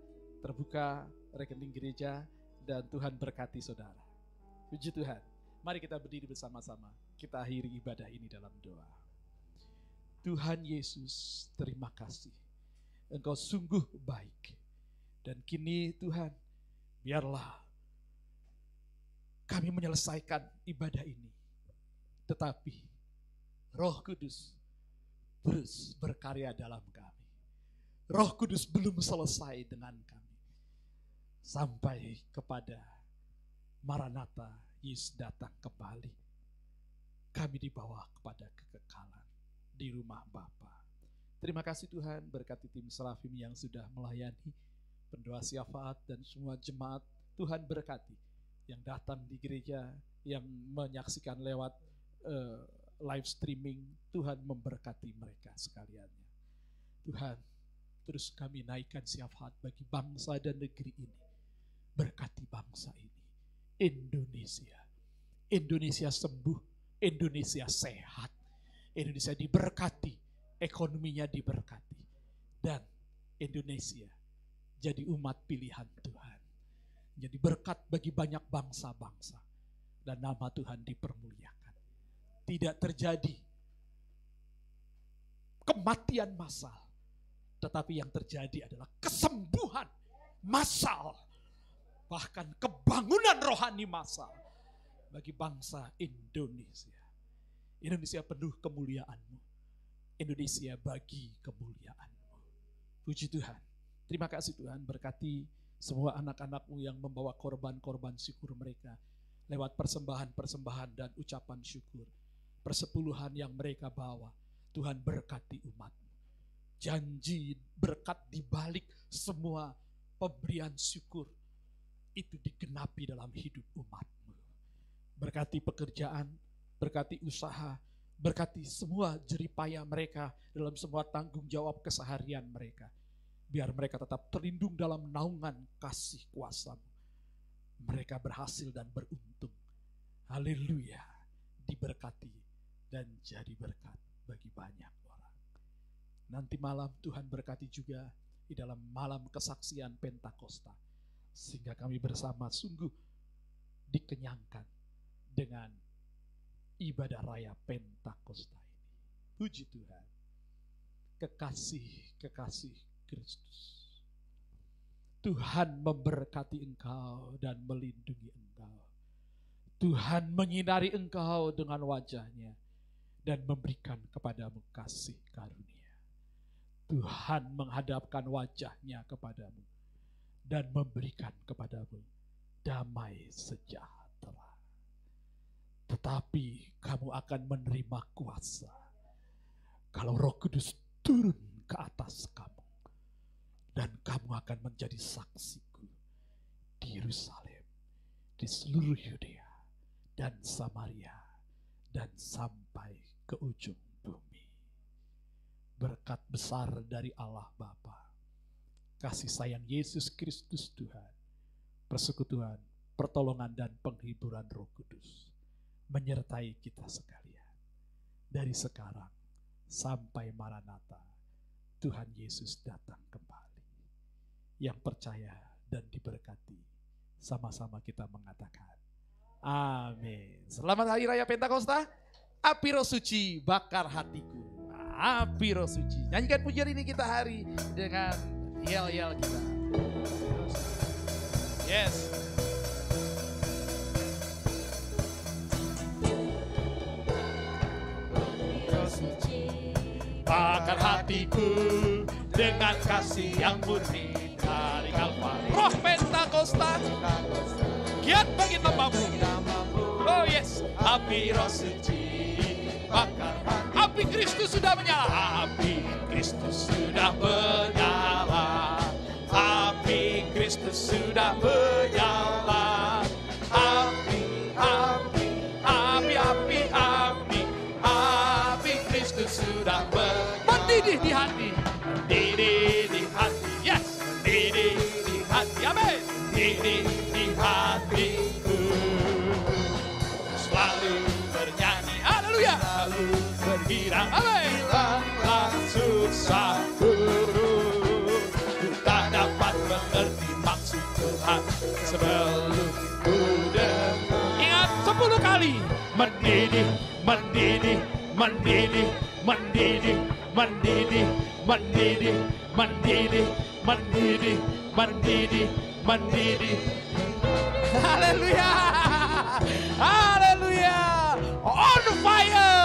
terbuka rekening gereja dan Tuhan berkati saudara. Puji Tuhan. Mari kita berdiri bersama-sama. Kita akhiri ibadah ini dalam doa. Tuhan Yesus, terima kasih. Engkau sungguh baik. Dan kini Tuhan, biarlah kami menyelesaikan ibadah ini. Tetapi Roh Kudus terus berkarya dalam kami. Roh Kudus belum selesai dengan kami. Sampai kepada Maranatha, Yesus datang kembali. Kami dibawa kepada kekekalan di rumah Bapa. Terima kasih Tuhan berkati tim Serafim yang sudah melayani pendoa syafaat dan semua jemaat Tuhan berkati yang datang di gereja, yang menyaksikan lewat uh, live streaming, Tuhan memberkati mereka sekaliannya. Tuhan, terus kami naikkan syafaat bagi bangsa dan negeri ini. Berkati bangsa ini. Indonesia. Indonesia sembuh, Indonesia sehat. Indonesia diberkati, ekonominya diberkati. Dan Indonesia jadi umat pilihan Tuhan. Jadi berkat bagi banyak bangsa-bangsa. Dan nama Tuhan dipermuliakan. Tidak terjadi kematian massal. Tetapi yang terjadi adalah kesembuhan massal. Bahkan kebangunan rohani massal bagi bangsa Indonesia. Indonesia penuh kemuliaanmu. Indonesia bagi kemuliaanmu. Puji Tuhan. Terima kasih Tuhan berkati semua anak-anakmu yang membawa korban-korban syukur mereka lewat persembahan-persembahan dan ucapan syukur. Persepuluhan yang mereka bawa Tuhan berkati umatmu. Janji berkat di balik semua pemberian syukur itu digenapi dalam hidup umatmu. Berkati pekerjaan, berkati usaha, berkati semua jeripaya mereka dalam semua tanggung jawab keseharian mereka. Biar mereka tetap terlindung dalam naungan kasih kuasamu. Mereka berhasil dan beruntung. Haleluya. Diberkati dan jadi berkat bagi banyak orang. Nanti malam Tuhan berkati juga di dalam malam kesaksian Pentakosta. Sehingga kami bersama sungguh dikenyangkan dengan ibadah raya Pentakosta ini. Puji Tuhan. Kekasih-kekasih Kristus. Tuhan memberkati engkau dan melindungi engkau. Tuhan menyinari engkau dengan wajahnya dan memberikan kepadamu kasih karunia. Tuhan menghadapkan wajahnya kepadamu dan memberikan kepadamu damai sejahtera. Tetapi kamu akan menerima kuasa kalau Roh Kudus turun ke atas kamu dan kamu akan menjadi saksiku di Yerusalem, di seluruh Yudea dan Samaria dan sampai ke ujung bumi. Berkat besar dari Allah Bapa, kasih sayang Yesus Kristus Tuhan, persekutuan, pertolongan dan penghiburan Roh Kudus menyertai kita sekalian. Dari sekarang sampai Maranatha, Tuhan Yesus datang kembali. Yang percaya dan diberkati, sama-sama kita mengatakan, Amin. Selamat Hari Raya Pentakosta. Api roh suci bakar hatiku. Api roh suci. Nyanyikan pujian ini kita hari dengan yel-yel kita. Yes. Bakar hatiku dengan kasih yang murni dari Kalvari. Roh Pentakosta giat bagi namamu. Oh yes, api roh suci Api Kristus sudah menyala. Api Kristus sudah menyala. Api Kristus sudah menyala. Kali, mendidih, mendidih, mendidih, mendidih, mendidih, mendidih, mendidih, mendidih, mendidih, mendidih. Haleluya. Haleluya. On fire.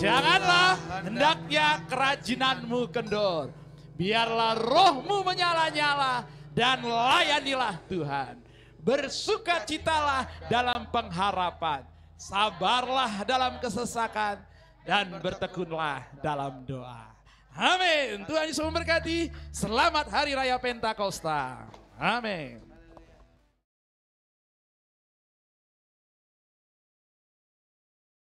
Janganlah hendaknya kerajinanmu kendor. Biarlah rohmu menyala-nyala dan layanilah Tuhan. Bersukacitalah dalam pengharapan. Sabarlah dalam kesesakan dan bertekunlah dalam doa. Amin. Tuhan Yesus memberkati. Selamat Hari Raya Pentakosta. Amin.